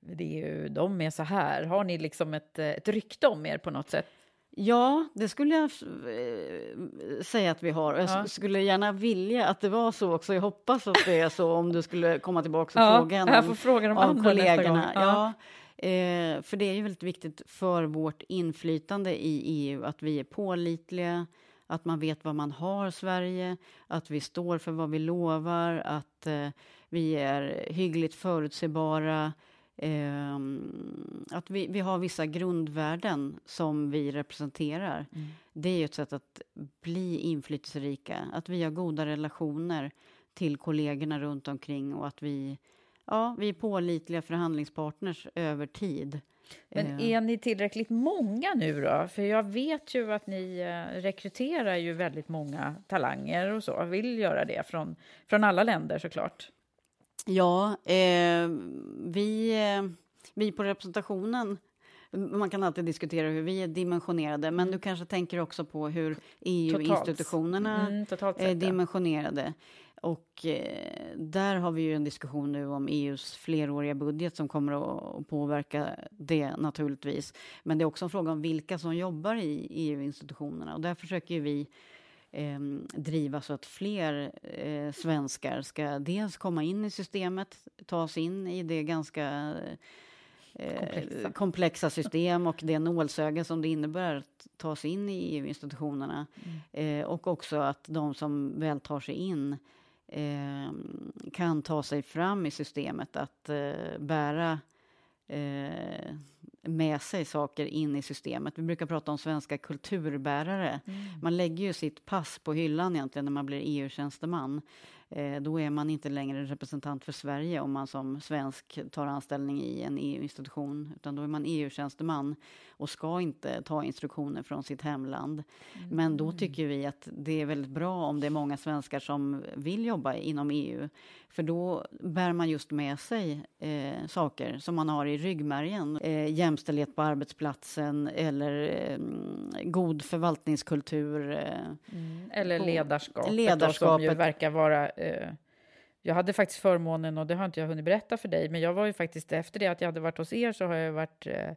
S2: Det är ju, de är så här. Har ni liksom ett, ett rykte om er på något sätt?
S1: Ja, det skulle jag eh, säga att vi har. Jag
S2: Ja.
S1: skulle gärna vilja att det var så också. Jag hoppas att det är så om du skulle komma tillbaka och
S2: Ja,
S1: fråga en
S2: jag får fråga de andra
S1: kollegorna.
S2: Ja.
S1: Ja. Eh, för det är ju väldigt viktigt för vårt inflytande i EU att vi är pålitliga, att man vet vad man har Sverige, att vi står för vad vi lovar, att eh, vi är hyggligt förutsägbara, ehm, att vi, vi har vissa grundvärden som vi representerar. Det är ju ett sätt att bli inflytelserika, att vi har goda relationer till kollegorna runt omkring och att vi, ja, vi är pålitliga förhandlingspartners över tid.
S2: Men
S1: Eh,
S2: är ni tillräckligt många nu då? För jag vet ju att ni eh, rekryterar ju väldigt många talanger och så. Vill göra det från, från alla länder såklart.
S1: Ja, eh, vi, eh, vi på representationen man kan alltid diskutera hur vi är dimensionerade, men du kanske tänker också på hur EU-institutionerna
S2: Mm, totalt
S1: är
S2: sett, ja.
S1: dimensionerade. Och eh, där har vi ju en diskussion nu om EUs fleråriga budget som kommer att, påverka det naturligtvis. Men det är också en fråga om vilka som jobbar i EU-institutionerna och där försöker vi eh, driva så att fler eh, svenskar ska dels komma in i systemet, ta sig in i det ganska eh,
S2: Komplexa.
S1: komplexa. system och det nålsöga som det innebär att ta sig in i EU-institutionerna. Eh, och också att de som väl tar sig in eh, kan ta sig fram i systemet att eh, bära eh, med sig saker in i systemet. Vi brukar prata om svenska kulturbärare. Mm. Man lägger ju sitt pass på hyllan egentligen när man blir EU-tjänsteman. Eh, då är man inte längre representant för Sverige om man som svensk tar anställning i en EU-institution, utan då är man EU-tjänsteman och ska inte ta instruktioner från sitt hemland. Mm. Men då tycker vi att det är väldigt bra om det är många svenskar som vill jobba inom EU, för då bär man just med sig eh, saker som man har i ryggmärgen. Eh, jämställdhet på arbetsplatsen eller eh, god förvaltningskultur. Eh,
S2: mm. Eller ledarskapet, ledarskapet. som ju verkar vara eh, jag hade faktiskt förmånen, och det har inte jag hunnit berätta för dig, men jag var ju faktiskt efter det att jag hade varit hos er så har jag varit eh,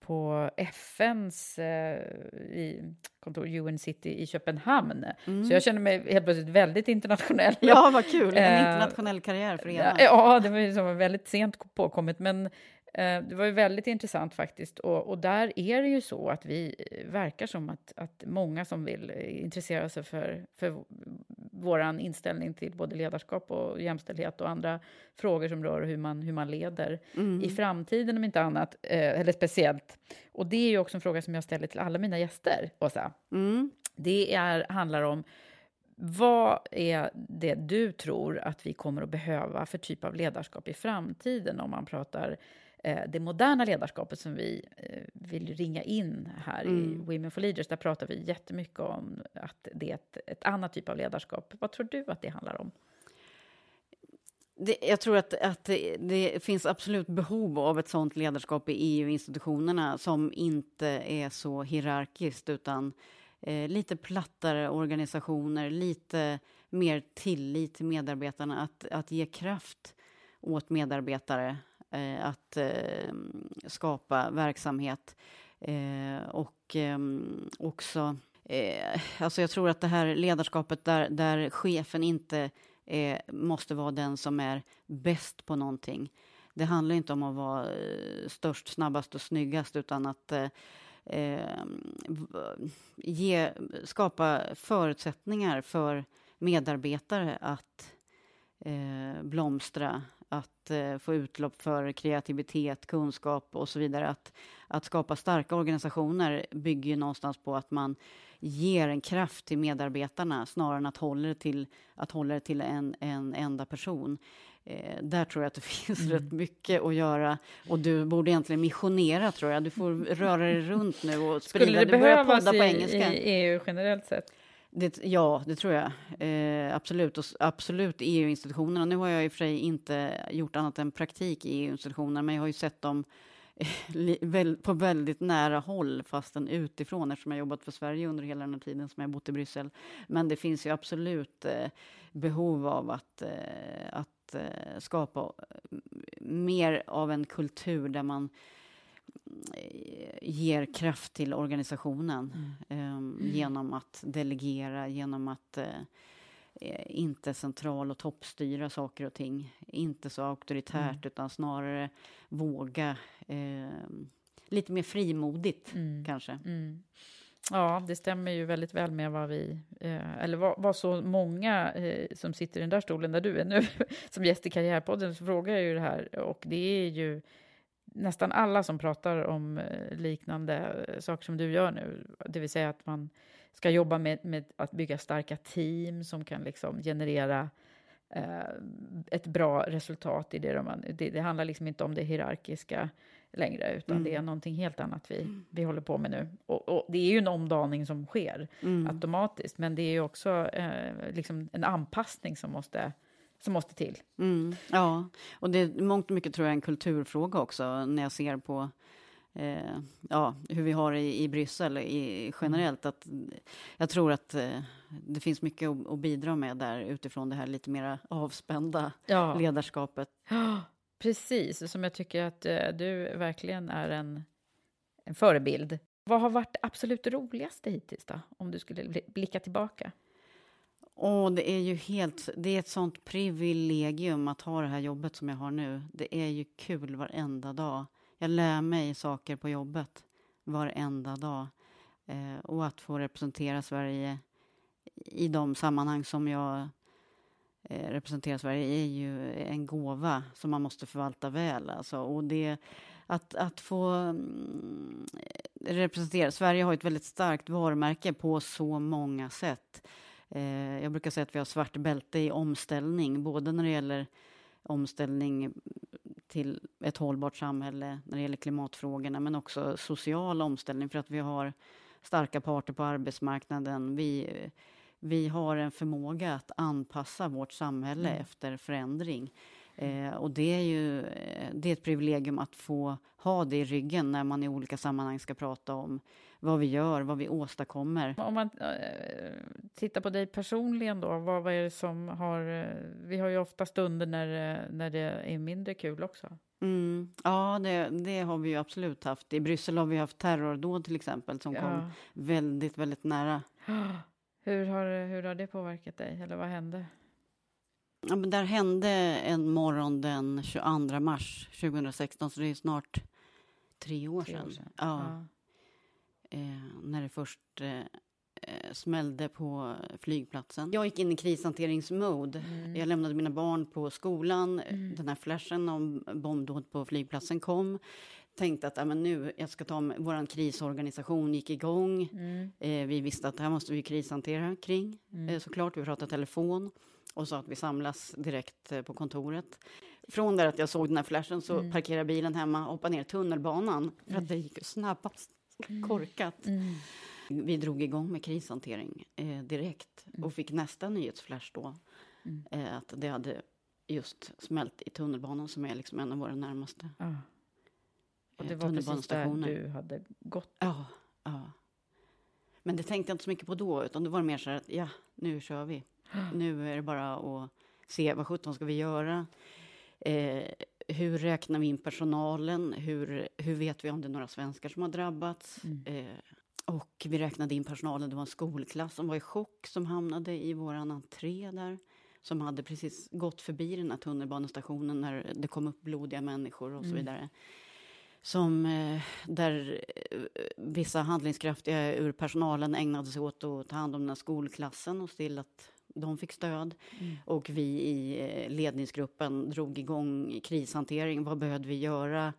S2: på FNs eh, i kontor UN City i Köpenhamn. Mm. Så jag känner mig helt plötsligt väldigt internationell.
S1: Ja, vad kul! En eh, internationell karriär för er.
S2: Ja, det var ju så väldigt sent påkommet, men Eh, det var ju väldigt intressant faktiskt. Och, och, där är det ju så att vi eh, verkar som att, att många som vill eh, intressera sig för, för vår inställning till både ledarskap och jämställdhet och andra frågor som rör hur man, hur man leder mm. i framtiden om inte annat, eller speciellt. Och det är ju också en fråga som jag ställer till alla mina gäster, Åsa. Mm. Det är, handlar om vad är det du tror att vi kommer att behöva för typ av ledarskap i framtiden om man pratar Eh, det moderna ledarskapet som vi eh, vill ringa in här mm. i Women for Leaders, där pratar vi jättemycket om att det är ett, ett annat typ av ledarskap. Vad tror du att det handlar om?
S1: Det, jag tror att, att det, det, finns absolut behov av ett sånt ledarskap i EU-institutionerna som inte är så hierarkiskt utan eh, lite plattare organisationer, lite mer tillit till medarbetarna, att, att ge kraft åt medarbetare Eh, att eh, skapa verksamhet. Eh, och eh, också... Eh, alltså jag tror att det här ledarskapet där, där chefen inte är, måste vara den som är bäst på någonting. Det handlar inte om att vara störst, snabbast och snyggast utan att eh, ge, skapa förutsättningar för medarbetare att eh, blomstra, att eh, få utlopp för kreativitet, kunskap och så vidare. Att, att skapa starka organisationer bygger ju någonstans på att man ger en kraft till medarbetarna snarare än att hålla det till, att hålla det till en, en enda person. Eh, där tror jag att det finns mm. rätt mycket att göra. Och du borde egentligen missionera, tror jag. Du får röra dig runt nu och sprida.
S2: Skulle det behövas i, i EU generellt sett?
S1: Det, ja, det tror jag. Eh, absolut. Och absolut EU-institutionerna. Nu har jag i och för sig inte gjort annat än praktik i EU-institutionerna, men jag har ju sett dem eh, på väldigt nära håll, fastän utifrån, eftersom jag jobbat för Sverige under hela den här tiden som jag bott i Bryssel. Men det finns ju absolut eh, behov av att, eh, att eh, skapa eh, mer av en kultur där man ger kraft till organisationen mm. Um, genom att delegera, genom att uh, inte central och toppstyra saker och ting. Inte så auktoritärt, mm. utan snarare våga uh, lite mer frimodigt, mm. kanske. Mm.
S2: Ja, det stämmer ju väldigt väl med vad vi, eh, eller vad, vad, så många eh, som sitter i den där stolen där du är nu, som gäst i Karriärpodden, så frågar jag ju det här. Och det är ju nästan alla som pratar om eh, liknande eh, saker som du gör nu, det vill säga att man ska jobba med, med att bygga starka team som kan liksom generera eh, ett bra resultat i det. De, det, det handlar liksom inte om det hierarkiska längre, utan mm. det är någonting helt annat vi, mm. vi håller på med nu. Och, och det är ju en omdaning som sker mm. automatiskt, men det är ju också eh, liksom en anpassning som måste som måste till.
S1: Mm, ja, och det mångt och mycket tror jag är en kulturfråga också när jag ser på eh, ja, hur vi har det i, i Bryssel i, generellt. Att jag tror att eh, det finns mycket att, att, bidra med där utifrån det här lite mer avspända ja. ledarskapet.
S2: Ja, precis, som jag tycker att eh, du verkligen är en, en förebild. Vad har varit det absolut roligaste hittills då, om du skulle blicka tillbaka?
S1: Och det är ju helt, det är ett sånt privilegium att ha det här jobbet som jag har nu. Det är ju kul varenda dag. Jag lär mig saker på jobbet varenda dag. Eh, och att få representera Sverige i de sammanhang som jag eh, representerar Sverige är ju en gåva som man måste förvalta väl. Alltså. Och det, att, att få mm, representera. Sverige har ett väldigt starkt varumärke på så många sätt. Eh, jag brukar säga att vi har svart bälte i omställning, både när det gäller omställning till ett hållbart samhälle när det gäller klimatfrågorna, men också social omställning för att vi har starka parter på arbetsmarknaden. Vi, vi har en förmåga att anpassa vårt samhälle mm. efter förändring. Eh, och det är ju det är ett privilegium att få ha det i ryggen när man i olika sammanhang ska prata om vad vi gör, vad vi åstadkommer.
S2: Om man äh, tittar på dig personligen då, vad, vad är det som har... Äh, vi har ju ofta stunder när, när det är mindre kul också.
S1: Mm, ja, det, det, har vi ju absolut haft. I Bryssel har vi haft terrordåd till exempel som ja. kom väldigt, väldigt nära.
S2: Hur har, hur har det påverkat dig, eller vad hände?
S1: Ja, men där hände en morgon den 22 mars 2016, så det är snart tre år, tre sedan. år sedan. Ja. ja. Eh, när det först eh, eh, smällde på flygplatsen. Jag gick in i krishanteringsmode. Mm. Jag lämnade mina barn på skolan. Mm. Den här flashen om bombdåd på flygplatsen kom. Tänkte att äh, men nu, jag ska ta med, vår krisorganisation gick igång. Mm. Eh, vi visste att det här måste vi krishantera kring. Mm. Eh, såklart, vi pratade telefon och sa att vi samlas direkt eh, på kontoret. Från där att jag såg den här flashen så mm. parkerade bilen hemma, hoppade ner tunnelbanan för att mm. det gick snabbast. Mm. Korkat. Mm. Vi drog igång med krishantering eh, direkt mm. och fick nästa nyhetsflash då. Mm. Eh, att det hade just smält i tunnelbanan som är liksom en av våra närmaste
S2: ja. Och det var precis där du hade gått?
S1: Ja, ja. Men det tänkte jag inte så mycket på då, utan det var mer så här att ja, nu kör vi. Nu är det bara att se vad sjutton ska vi göra? Eh, hur räknar vi in personalen? Hur, hur vet vi om det är några svenskar som har drabbats? Mm. Eh, och vi räknade in personalen. Det var en skolklass som var i chock som hamnade i vår entré där. Som hade precis gått förbi den här tunnelbanestationen när det kom upp blodiga människor och så mm. vidare. Som, eh, där eh, vissa handlingskraftiga ur personalen ägnade sig åt att ta hand om den här skolklassen och se till att de fick stöd. Mm. Och vi i eh, ledningsgruppen drog igång krishantering. Vad behövde vi göra?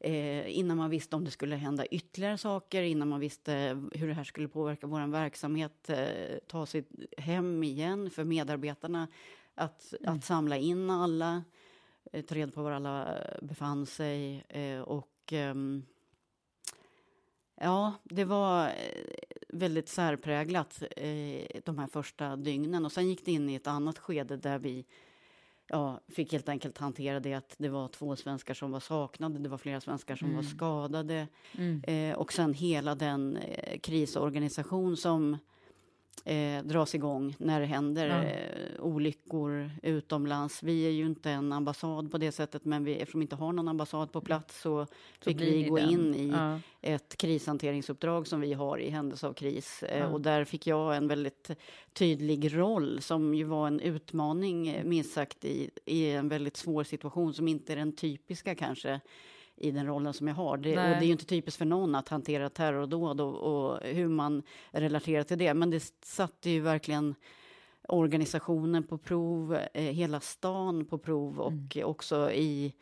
S1: Eh, innan man visste om det skulle hända ytterligare saker, innan man visste hur det här skulle påverka vår verksamhet, eh, ta sig hem igen för medarbetarna, att, mm. att samla in alla, eh, ta reda på var alla befann sig eh, och ehm, Ja, det var eh, väldigt särpräglat eh, de här första dygnen. Och sen gick det in i ett annat skede där vi ja, fick helt enkelt hantera det att det var två svenskar som var saknade, det var flera svenskar som mm. var skadade. Mm. Eh, och sen hela den eh, krisorganisation som eh, dras igång när det händer ja. eh, olyckor utomlands. Vi är ju inte en ambassad på det sättet, men vi, eftersom vi inte har någon ambassad på plats så, så fick vi gå den. in i ja. ett krishanteringsuppdrag som vi har i händelse av kris. Eh, ja. Och där fick jag en väldigt tydlig roll som ju var en utmaning, eh, minst sagt, i, i en väldigt svår situation som inte är den typiska kanske i den rollen som jag har. Det, och det är ju inte typiskt för någon att hantera terrordåd och, och hur man relaterar till det. Men det satte ju verkligen organisationen på prov, eh, hela stan på prov och mm. också i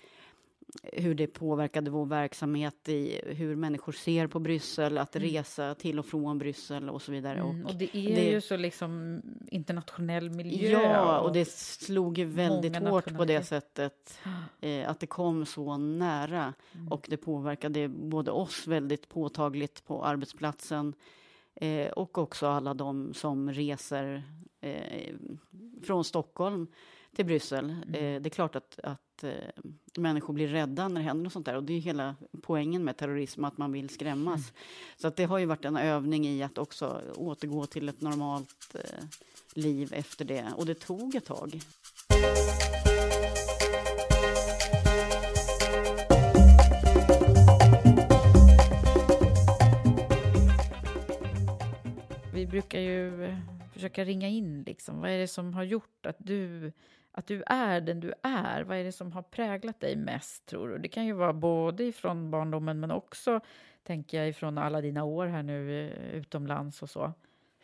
S1: hur det påverkade vår verksamhet i hur människor ser på Bryssel, att mm. resa till och från Bryssel och så vidare.
S2: Mm, och, och, det är det, ju så liksom internationell miljö.
S1: Ja, och, och det slog ju väldigt hårt på det sättet eh, att det kom så nära mm. och det påverkade både oss väldigt påtagligt på arbetsplatsen eh, och också alla de som reser eh, från Stockholm till Bryssel. Mm. Eh, det är klart att, att eh, människor blir rädda när det händer något sånt där. Och det är hela poängen med terrorism, att man vill skrämmas. Mm. Så att det har ju varit en övning i att också återgå till ett normalt eh, liv efter det. Och det tog ett tag.
S2: Vi brukar ju försöka ringa in liksom. Vad är det som har gjort att du att du är den du är. Vad är det som har präglat dig mest, tror du? Det kan ju vara både ifrån barndomen men också, tänker jag, ifrån alla dina år här nu eh, utomlands och så.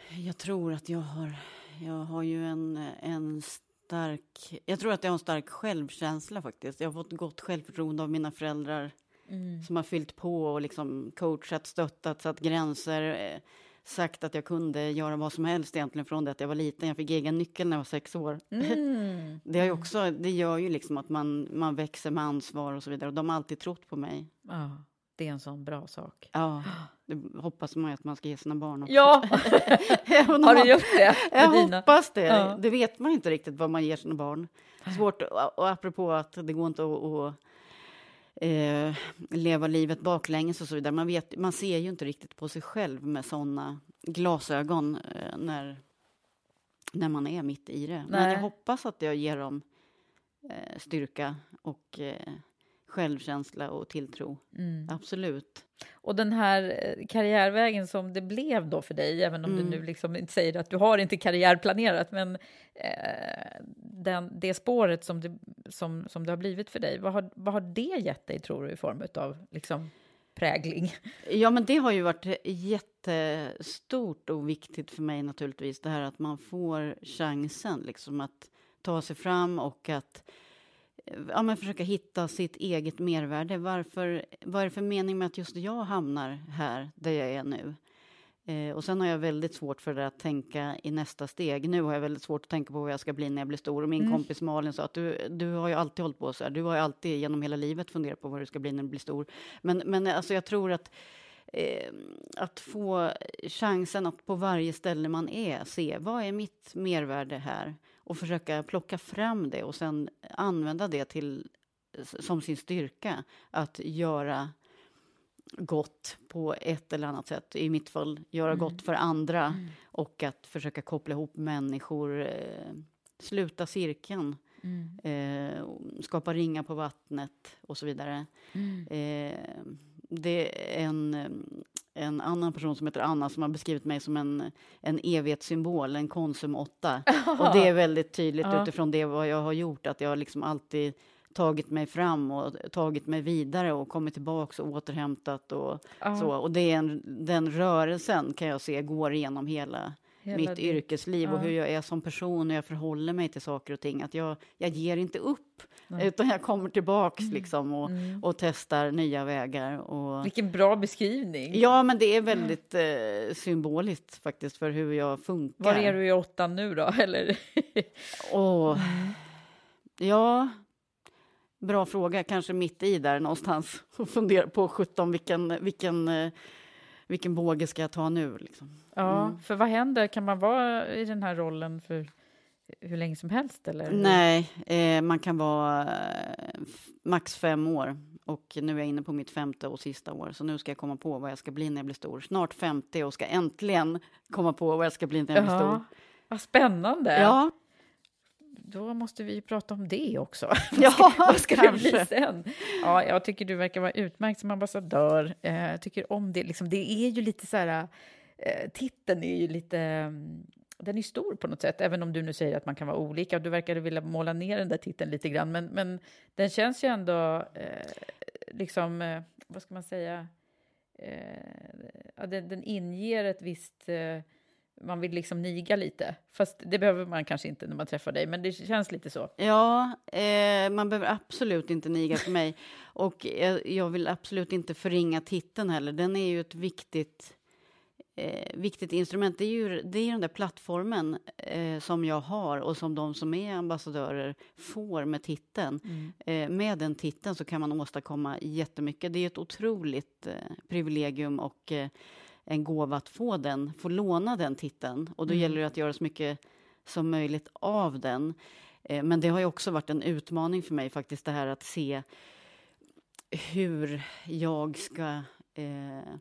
S1: Jag tror att jag har, jag har ju en, en stark... Jag tror att jag har en stark självkänsla faktiskt. Jag har fått gott självförtroende av mina föräldrar mm. som har fyllt på och liksom coachat, stöttat, satt gränser, eh, sagt att jag kunde göra vad som helst egentligen från det att jag var liten. Jag fick egen nyckel när jag var sex år. Mm. det, har också, det gör ju liksom att man, man växer med ansvar och så vidare och de har alltid trott på mig.
S2: Ja, det är en sån bra sak.
S1: Ja, det hoppas man ju att man ska ge sina barn också.
S2: Ja, har du gjort det?
S1: Jag dina? hoppas det. Ja. Det vet man inte riktigt vad man ger sina barn. Svårt, och apropå att det går inte att eh, leva livet baklänges och så vidare. Man, vet, man ser ju inte riktigt på sig själv med såna glasögon eh, när, när man är mitt i det. Nej. Men jag hoppas att jag ger dem eh, styrka och eh, självkänsla och tilltro. Mm. Absolut.
S2: Och den här eh, karriärvägen som det blev då för dig, även om mm. du nu liksom inte säger att du har inte karriärplanerat, men eh, den, det spåret som det, som, som det har blivit för dig, vad har, vad har det gett dig, tror du, i form av liksom, prägling?
S1: Ja, men det har ju varit jättestort och viktigt för mig naturligtvis, det här att man får chansen liksom att ta sig fram och att ja, men försöka hitta sitt eget mervärde. Varför, vad är det för mening med att just jag hamnar här, där jag är nu? Eh, och sen har jag väldigt svårt för att tänka i nästa steg. Nu har jag väldigt svårt att tänka på vad jag ska bli när jag blir stor. Och min mm. kompis Malin sa att du, du har ju alltid hållit på så här. Du har ju alltid genom hela livet funderat på vad du ska bli när du blir stor. Men, men alltså jag tror att eh, att få chansen att på varje ställe man är se vad är mitt mervärde här och försöka plocka fram det och sen använda det till som sin styrka att göra gott på ett eller annat sätt. I mitt fall göra mm. gott för andra mm. och att försöka koppla ihop människor, eh, sluta cirkeln. Mm. Eh, skapa ringar på vattnet och så vidare. Mm. Eh, det är en, en annan person som heter Anna som har beskrivit mig som en, en evighetssymbol, en Konsum-åtta. Och det är väldigt tydligt ja. utifrån det vad jag har gjort, att jag liksom alltid tagit mig fram och tagit mig vidare och kommit tillbaka och återhämtat och ja. så. Och det är en, den rörelsen kan jag se går igenom Hela mitt det. yrkesliv ja. och hur jag är som person och jag förhåller mig till saker och ting. Att jag, jag ger inte upp, Nej. utan jag kommer tillbaks mm. liksom och, mm. och testar nya vägar. Och...
S2: Vilken bra beskrivning!
S1: Ja, men det är väldigt eh, symboliskt faktiskt för hur jag funkar.
S2: Var är du i åttan nu då? Eller?
S1: och, ja, bra fråga. Kanske mitt i där någonstans och fundera på 17 vilken, vilken eh, vilken båge ska jag ta nu? Liksom.
S2: Ja, mm. för vad händer? Kan man vara i den här rollen för hur länge som helst? Eller?
S1: Nej, eh, man kan vara eh, max fem år. Och nu är jag inne på mitt femte och sista år, så nu ska jag komma på vad jag ska bli när jag blir stor. Snart 50 och ska äntligen komma på vad jag ska bli när jag blir stor.
S2: Vad spännande!
S1: Ja,
S2: då måste vi prata om det också.
S1: Ja,
S2: vad ska kanske. det bli sen? Ja, jag tycker du verkar vara utmärkt som ambassadör. Eh, tycker om det. Liksom, det är ju lite så här... Eh, titeln är ju lite... Mm, den är stor på något sätt, även om du nu säger att man kan vara olika. Du verkar vilja måla ner den där titeln lite grann, men, men den känns ju ändå eh, liksom, eh, vad ska man säga, eh, den, den inger ett visst eh, man vill liksom niga lite. Fast det behöver man kanske inte när man träffar dig, men det känns lite så.
S1: Ja, eh, man behöver absolut inte niga för mig. Och jag, jag, vill absolut inte förringa titeln heller. Den är ju ett viktigt, eh, viktigt instrument. Det är ju det är den där plattformen eh, som jag har och som de som är ambassadörer får med titeln. Mm. Eh, med den titeln så kan man åstadkomma jättemycket. Det är ett otroligt eh, privilegium och eh, en gåva att få den, få låna den titeln. Och då mm. gäller det att göra så mycket som möjligt av den. Eh, men det har ju också varit en utmaning för mig faktiskt, det här att se hur jag ska... Eh,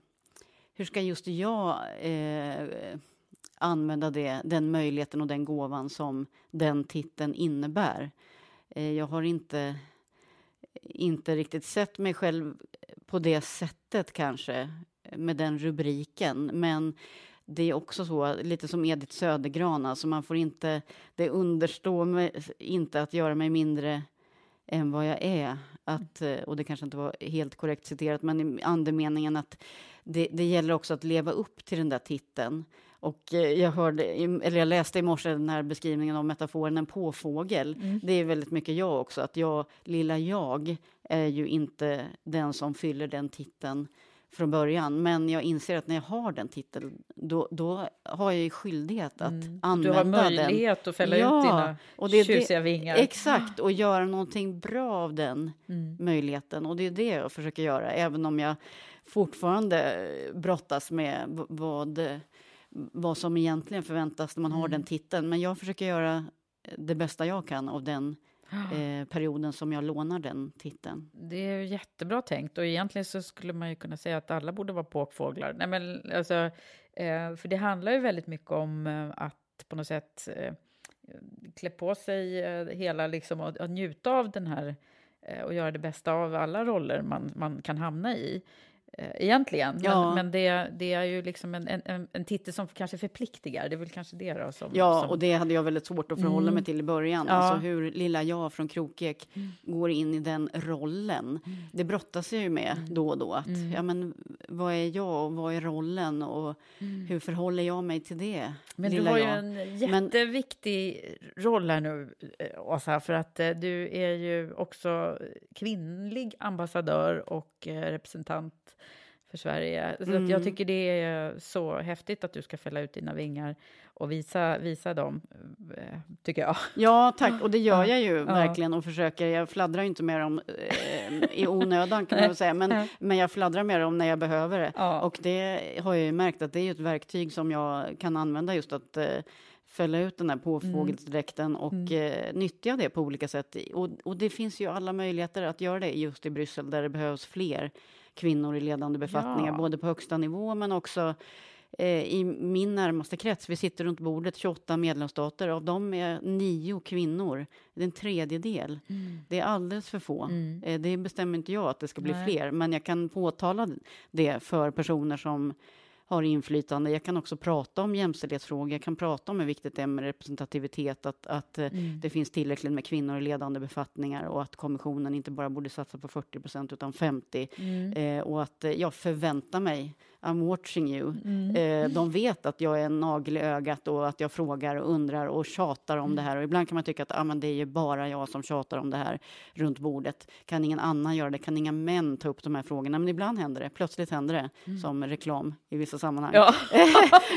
S1: hur ska just jag eh, använda det, den möjligheten och den gåvan som den titeln innebär? Eh, jag har inte, inte riktigt sett mig själv på det sättet kanske med den rubriken. Men det är också så, lite som Edith Södergran, alltså man får inte, det understår mig inte att göra mig mindre än vad jag är. Att, eh, och det kanske inte var helt korrekt citerat, men andemeningen att det, det gäller också att leva upp till den där titeln Och eh, jag, hörde, eller jag läste i morse den här beskrivningen av metaforen en påfågel. Mm. Det är väldigt mycket jag också, att jag, lilla jag, är ju inte den som fyller den titeln från början. Men jag inser att när jag har den titeln, då, då har jag ju skyldighet att mm. använda den.
S2: Du har möjlighet
S1: den.
S2: att fälla ja, ut dina och det, tjusiga det, vingar.
S1: Exakt, och göra någonting bra av den mm. möjligheten. Och det är det jag försöker göra, även om jag fortfarande brottas med vad, vad som egentligen förväntas när man mm. har den titeln. Men jag försöker göra det bästa jag kan av den eh, perioden som jag lånar den titeln.
S2: Det är jättebra tänkt och egentligen så skulle man ju kunna säga att alla borde vara påkfåglar. Nej, men alltså, eh, för det handlar ju väldigt mycket om eh, att på något sätt eh, klä på sig eh, hela liksom och, och njuta av den här eh, och göra det bästa av alla roller man, man kan hamna i. Eh, egentligen. Ja. Men, men det, det, är ju liksom en, en, en titel som kanske förpliktigar. Det är väl kanske det då som...
S1: Ja,
S2: som...
S1: och det hade jag väldigt svårt att förhålla mm. mig till i början. Ja. Alltså hur lilla jag från Krokek mm. går in i den rollen. Mm. Det brottas jag ju med mm. då och då. Att, mm. ja, men, vad är jag och vad är rollen och mm. hur förhåller jag mig till det?
S2: Men du har ju en jätteviktig men... roll här nu, eh, Åsa, för att eh, du är ju också kvinnlig ambassadör och representant för Sverige. Så mm. jag tycker det är så häftigt att du ska fälla ut dina vingar och visa, visa dem, eh, tycker jag.
S1: Ja, tack. Och det gör jag ju ja. verkligen och försöker. Jag fladdrar inte med dem eh, i onödan kan man väl säga, men, men jag fladdrar med dem när jag behöver det. Ja. Och det har jag ju märkt att det är ett verktyg som jag kan använda just att eh, fälla ut den här påfågelsdräkten mm. och mm. Eh, nyttja det på olika sätt. Och, och det finns ju alla möjligheter att göra det just i Bryssel där det behövs fler kvinnor i ledande befattningar, ja. både på högsta nivå men också eh, i min närmaste krets. Vi sitter runt bordet, 28 medlemsstater. Av dem är nio kvinnor. Det är en tredjedel. Mm. Det är alldeles för få. Mm. Eh, det bestämmer inte jag att det ska bli Nej. fler, men jag kan påtala det för personer som har inflytande. Jag kan också prata om jämställdhetsfrågor. Jag kan prata om hur viktigt det är med representativitet, att, att eh, mm. det finns tillräckligt med kvinnor i ledande befattningar och att kommissionen inte bara borde satsa på 40 procent utan 50. Mm. Eh, och att eh, jag förväntar mig I'm watching you. Mm. Eh, de vet att jag är en nagel i ögat och att jag frågar och undrar och tjatar om mm. det här. Och ibland kan man tycka att ah, men det är ju bara jag som tjatar om det här runt bordet. Kan ingen annan göra det? Kan inga män ta upp de här frågorna? Men ibland händer det. Plötsligt händer det mm. som reklam i vissa sammanhang.
S2: Ja.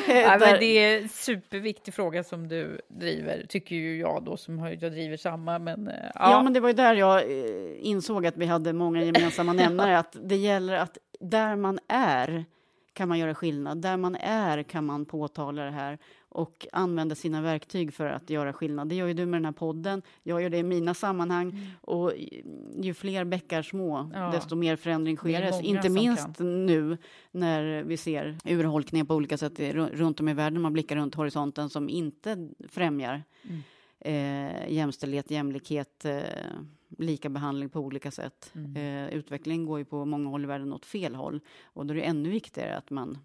S2: ja, men det är en superviktig fråga som du driver, tycker ju jag då som har, jag driver samma. Men,
S1: eh, ja. ja, men det var ju där jag eh, insåg att vi hade många gemensamma nämnare. att det gäller att där man är kan man göra skillnad. Där man är kan man påtala det här och använda sina verktyg för att göra skillnad. Det gör ju du med den här podden, jag gör det i mina sammanhang. Mm. Och ju fler bäckar små, ja. desto mer förändring sker. Inte minst kan. nu när vi ser urholkningar på olika sätt runt om i världen. Man blickar runt horisonten som inte främjar mm. Eh, jämställdhet, jämlikhet, eh, lika behandling på olika sätt. Mm. Eh, utvecklingen går ju på många håll i världen åt fel håll och då är det ännu viktigare att man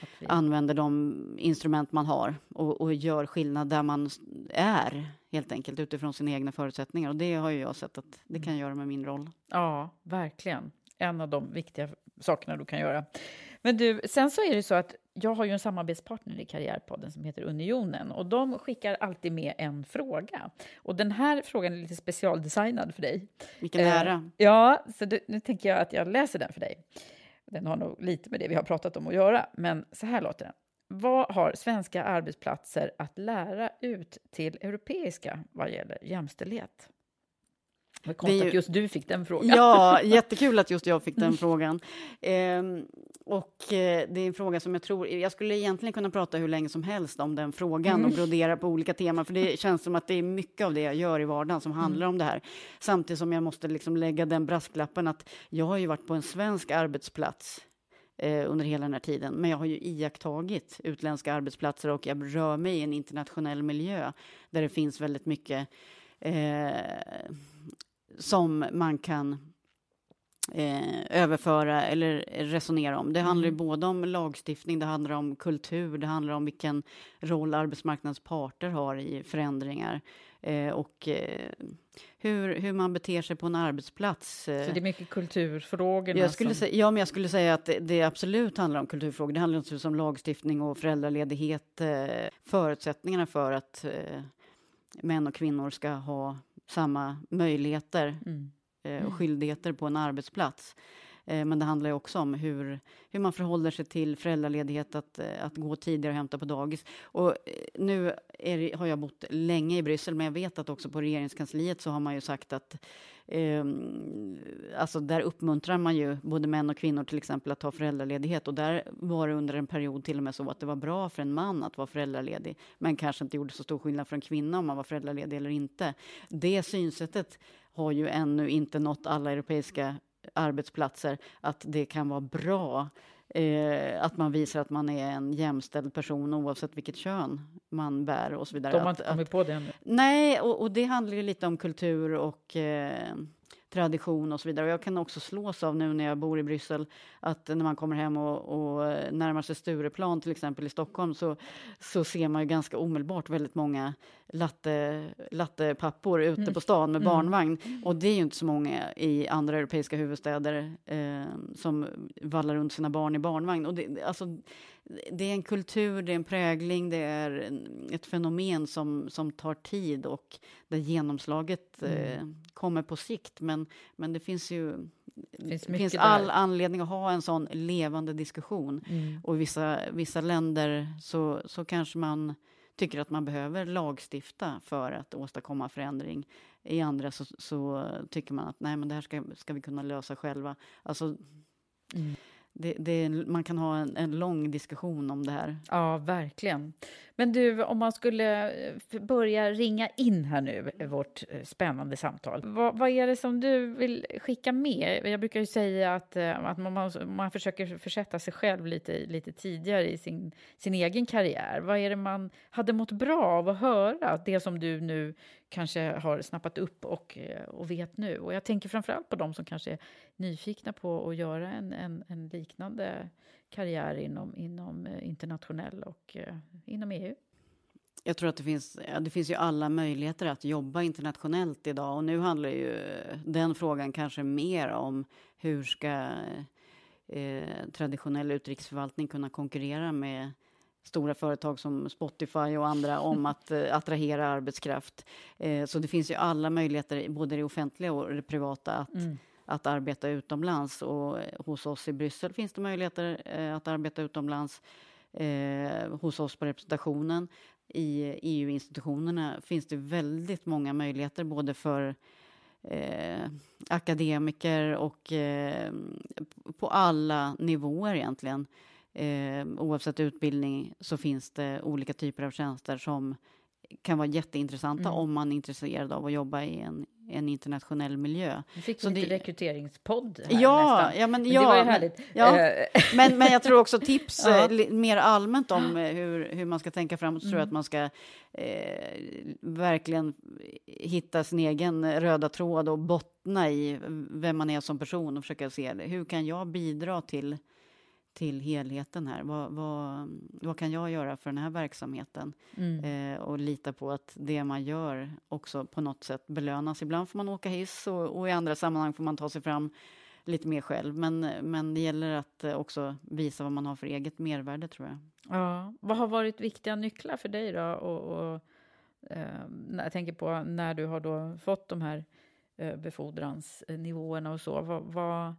S1: att använder de instrument man har och, och, gör skillnad där man är helt enkelt utifrån sina egna förutsättningar. Och det har ju jag sett att det kan jag göra med min roll.
S2: Ja, verkligen. En av de viktiga sakerna du kan göra. Men du, sen så är det så att jag har ju en samarbetspartner i Karriärpodden som heter Unionen och de skickar alltid med en fråga. Och den här frågan är lite specialdesignad för dig.
S1: Vilken eh, ära!
S2: ja, så du, nu tänker jag att jag läser den för dig. Den har nog lite med det vi har pratat om att göra, men så här låter den. Vad har svenska arbetsplatser att lära ut till europeiska vad gäller jämställdhet? Vad konstigt att just du fick den frågan.
S1: Ja, jättekul att just jag fick den frågan. Ehm, och eh, det är en fråga som jag tror... Jag skulle egentligen kunna prata hur länge som helst om den frågan mm. och brodera på olika teman, för det känns som att det är mycket av det jag gör i vardagen som handlar mm. om det här. Samtidigt som jag måste liksom lägga den brasklappen att jag har ju varit på en svensk arbetsplats eh, under hela den här tiden, men jag har ju iakttagit utländska arbetsplatser och jag rör mig i en internationell miljö där det finns väldigt mycket eh, som man kan eh, överföra eller resonera om. Det handlar mm. både om lagstiftning, det handlar om kultur, det handlar om vilken roll arbetsmarknadens parter har i förändringar eh, och eh, hur, hur man beter sig på en arbetsplats.
S2: Eh. Så det är mycket kulturfrågor?
S1: Jag skulle säga, ja, men jag skulle säga att det, det, absolut handlar om kulturfrågor. Det handlar naturligtvis om lagstiftning och föräldraledighet, eh, förutsättningarna för att eh, män och kvinnor ska ha samma möjligheter mm. eh, och skyldigheter på en arbetsplats. Eh, men det handlar också om hur, hur man förhåller sig till föräldraledighet, att, eh, att gå tidigare och hämta på dagis. Och eh, nu är, har jag bott länge i Bryssel, men jag vet att också på regeringskansliet så har man ju sagt att eh, alltså där uppmuntrar man ju både män och kvinnor till exempel att ta föräldraledighet och där var det under en period till och med så att det var bra för en man att vara föräldraledig, men kanske inte gjorde så stor skillnad för en kvinna om man var föräldraledig eller inte. Det synsättet har ju ännu inte nått alla europeiska arbetsplatser att det kan vara bra eh, att man visar att man är en jämställd person oavsett vilket kön man bär och så vidare.
S2: De har inte kommit på det ännu?
S1: Nej, och, och, det handlar ju lite om kultur och eh, tradition och så vidare. Och jag kan också slås av nu när jag bor i Bryssel att när man kommer hem och, och närmar sig Stureplan till exempel i Stockholm så, så ser man ju ganska omedelbart väldigt många latte, lattepappor ute mm. på stan med mm. barnvagn. Och det är ju inte så många i andra europeiska huvudstäder eh, som vallar runt sina barn i barnvagn. Och det, alltså, det är en kultur, det är en prägling, det är ett fenomen som, som tar tid och där genomslaget mm. eh, kommer på sikt. Men, men det finns ju det finns, finns all anledning att ha en sån levande diskussion. Mm. Och i vissa, vissa länder så, så kanske man tycker att man behöver lagstifta för att åstadkomma förändring. I andra så, så tycker man att nej, men det här ska, ska vi kunna lösa själva. Alltså, mm det, det, man kan ha en, en, lång diskussion om det här.
S2: Ja, verkligen. Men du, om man skulle eh, börja ringa in här nu, eh, vårt eh, spännande samtal. Vad, vad är det som du vill skicka med? Jag brukar ju säga att, att man, man försöker försätta sig själv lite, lite tidigare i sin, sin egen karriär. Vad är det man hade mått bra av att höra? Det som du nu kanske har snappat upp och, och vet nu. Och jag tänker framförallt på de som kanske är nyfikna på att göra en, en, en liknande karriär inom, inom internationell och uh, inom EU.
S1: Jag tror att det finns, det finns ju alla möjligheter att jobba internationellt idag och nu handlar ju den frågan kanske mer om hur ska eh, traditionell utrikesförvaltning kunna konkurrera med stora företag som Spotify och andra om att eh, attrahera arbetskraft. Eh, så det finns ju alla möjligheter, både det offentliga och det privata, att, mm att arbeta utomlands. Och eh, hos oss i Bryssel finns det möjligheter eh, att arbeta utomlands. Eh, hos oss på representationen i EU-institutionerna finns det väldigt många möjligheter både för eh, akademiker och eh, på alla nivåer egentligen. Eh, oavsett utbildning så finns det olika typer av tjänster som kan vara jätteintressanta mm. om man är intresserad av att jobba i en en internationell miljö.
S2: Nu fick vi lite det... rekryteringspodd här
S1: ja,
S2: nästan.
S1: Ja, men,
S2: men
S1: ja,
S2: det var ju härligt.
S1: Ja, eh. men, men jag tror också tips ja. eh, mer allmänt om eh, hur, hur man ska tänka framåt. Så mm. tror jag mm. att man ska eh, verkligen hitta sin egen röda tråd och bottna i vem man är som person och försöka se hur kan jag bidra till till helheten här. Vad, vad, vad kan jag göra för den här verksamheten? Mm. Eh, och lita på att det man gör också på något sätt belönas. Ibland får man åka hiss och, och, i andra sammanhang får man ta sig fram lite mer själv. Men, men det gäller att eh, också visa vad man har för eget mervärde, tror jag.
S2: Ja. Vad har varit viktiga nycklar för dig då? Och, och eh, jag tänker på när du har då fått de här eh, befordransnivåerna och så. Vad, vad,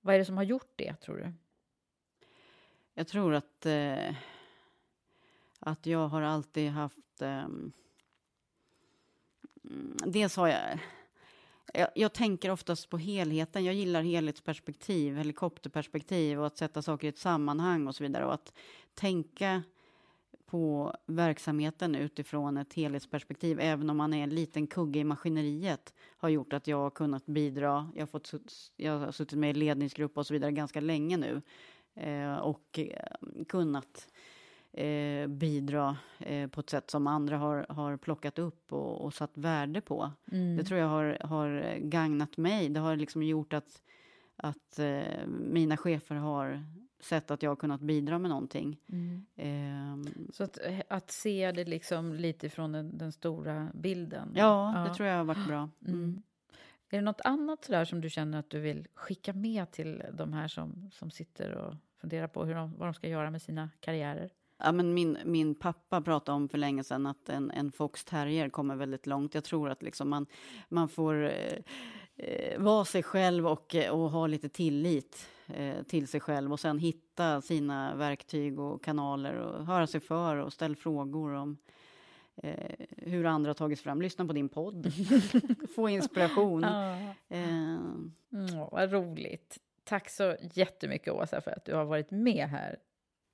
S2: vad är det som har gjort det, tror du?
S1: Jag tror att, eh, att jag har alltid haft... Eh, dels har jag, jag... Jag tänker oftast på helheten. Jag gillar helhetsperspektiv, helikopterperspektiv och att sätta saker i ett sammanhang och så vidare. Och att tänka på verksamheten utifrån ett helhetsperspektiv, även om man är en liten kugge i maskineriet, har gjort att jag har kunnat bidra. Jag har, fått, jag har suttit med i ledningsgrupp och så vidare ganska länge nu och eh, kunnat eh, bidra eh, på ett sätt som andra har, har plockat upp och, och satt värde på. Mm. Det tror jag har, har gagnat mig. Det har liksom gjort att att eh, mina chefer har sett att jag har kunnat bidra med någonting. Mm.
S2: Eh, så att, eh, att, se det liksom lite från den, den stora bilden?
S1: Ja, ja, det tror jag har varit bra. Mm.
S2: Är det något annat sådär som du känner att du vill skicka med till de här som, som sitter och funderar på hur de, vad de ska göra med sina karriärer?
S1: Ja, men min, min pappa pratade om för länge sedan att en, en fox terrier kommer väldigt långt. Jag tror att liksom man, man får eh, eh, vara sig själv och, eh, och ha lite tillit eh, till sig själv och sen hitta sina verktyg och kanaler och höra sig för och ställa frågor om eh, hur andra har tagits fram. Lyssna på din podd. Få inspiration. Ja.
S2: Eh. Mm, vad roligt. Tack så jättemycket, Åsa, för att du har varit med här.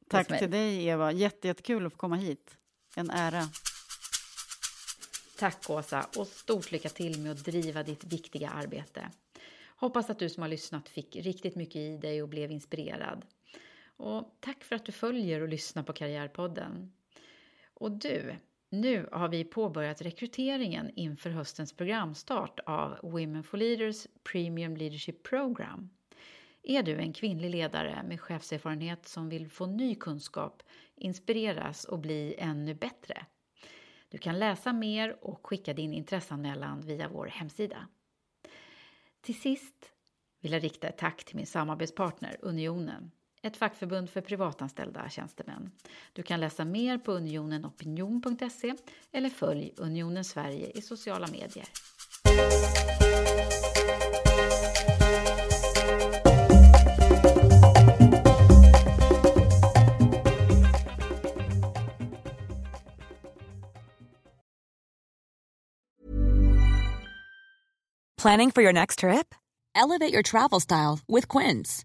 S1: Tack till dig, Eva. Jätte, jättekul att få komma hit. En ära.
S2: Tack, Åsa, och stort lycka till med att driva ditt viktiga arbete. Hoppas att du som har lyssnat fick riktigt mycket i dig och blev inspirerad. Och tack för att du följer och lyssnar på Karriärpodden. Och du, nu har vi påbörjat rekryteringen inför höstens programstart av Women for Leaders Premium Leadership Program. Är du en kvinnlig ledare med chefserfarenhet som vill få ny kunskap, inspireras och bli ännu bättre? Du kan läsa mer och skicka din intresseanmälan via vår hemsida. Till sist vill jag rikta ett tack till min samarbetspartner Unionen, ett fackförbund för privatanställda tjänstemän. Du kan läsa mer på unionenopinion.se eller följ Unionen Sverige i sociala medier.
S4: Planning for your next trip? Elevate your travel style with Quince.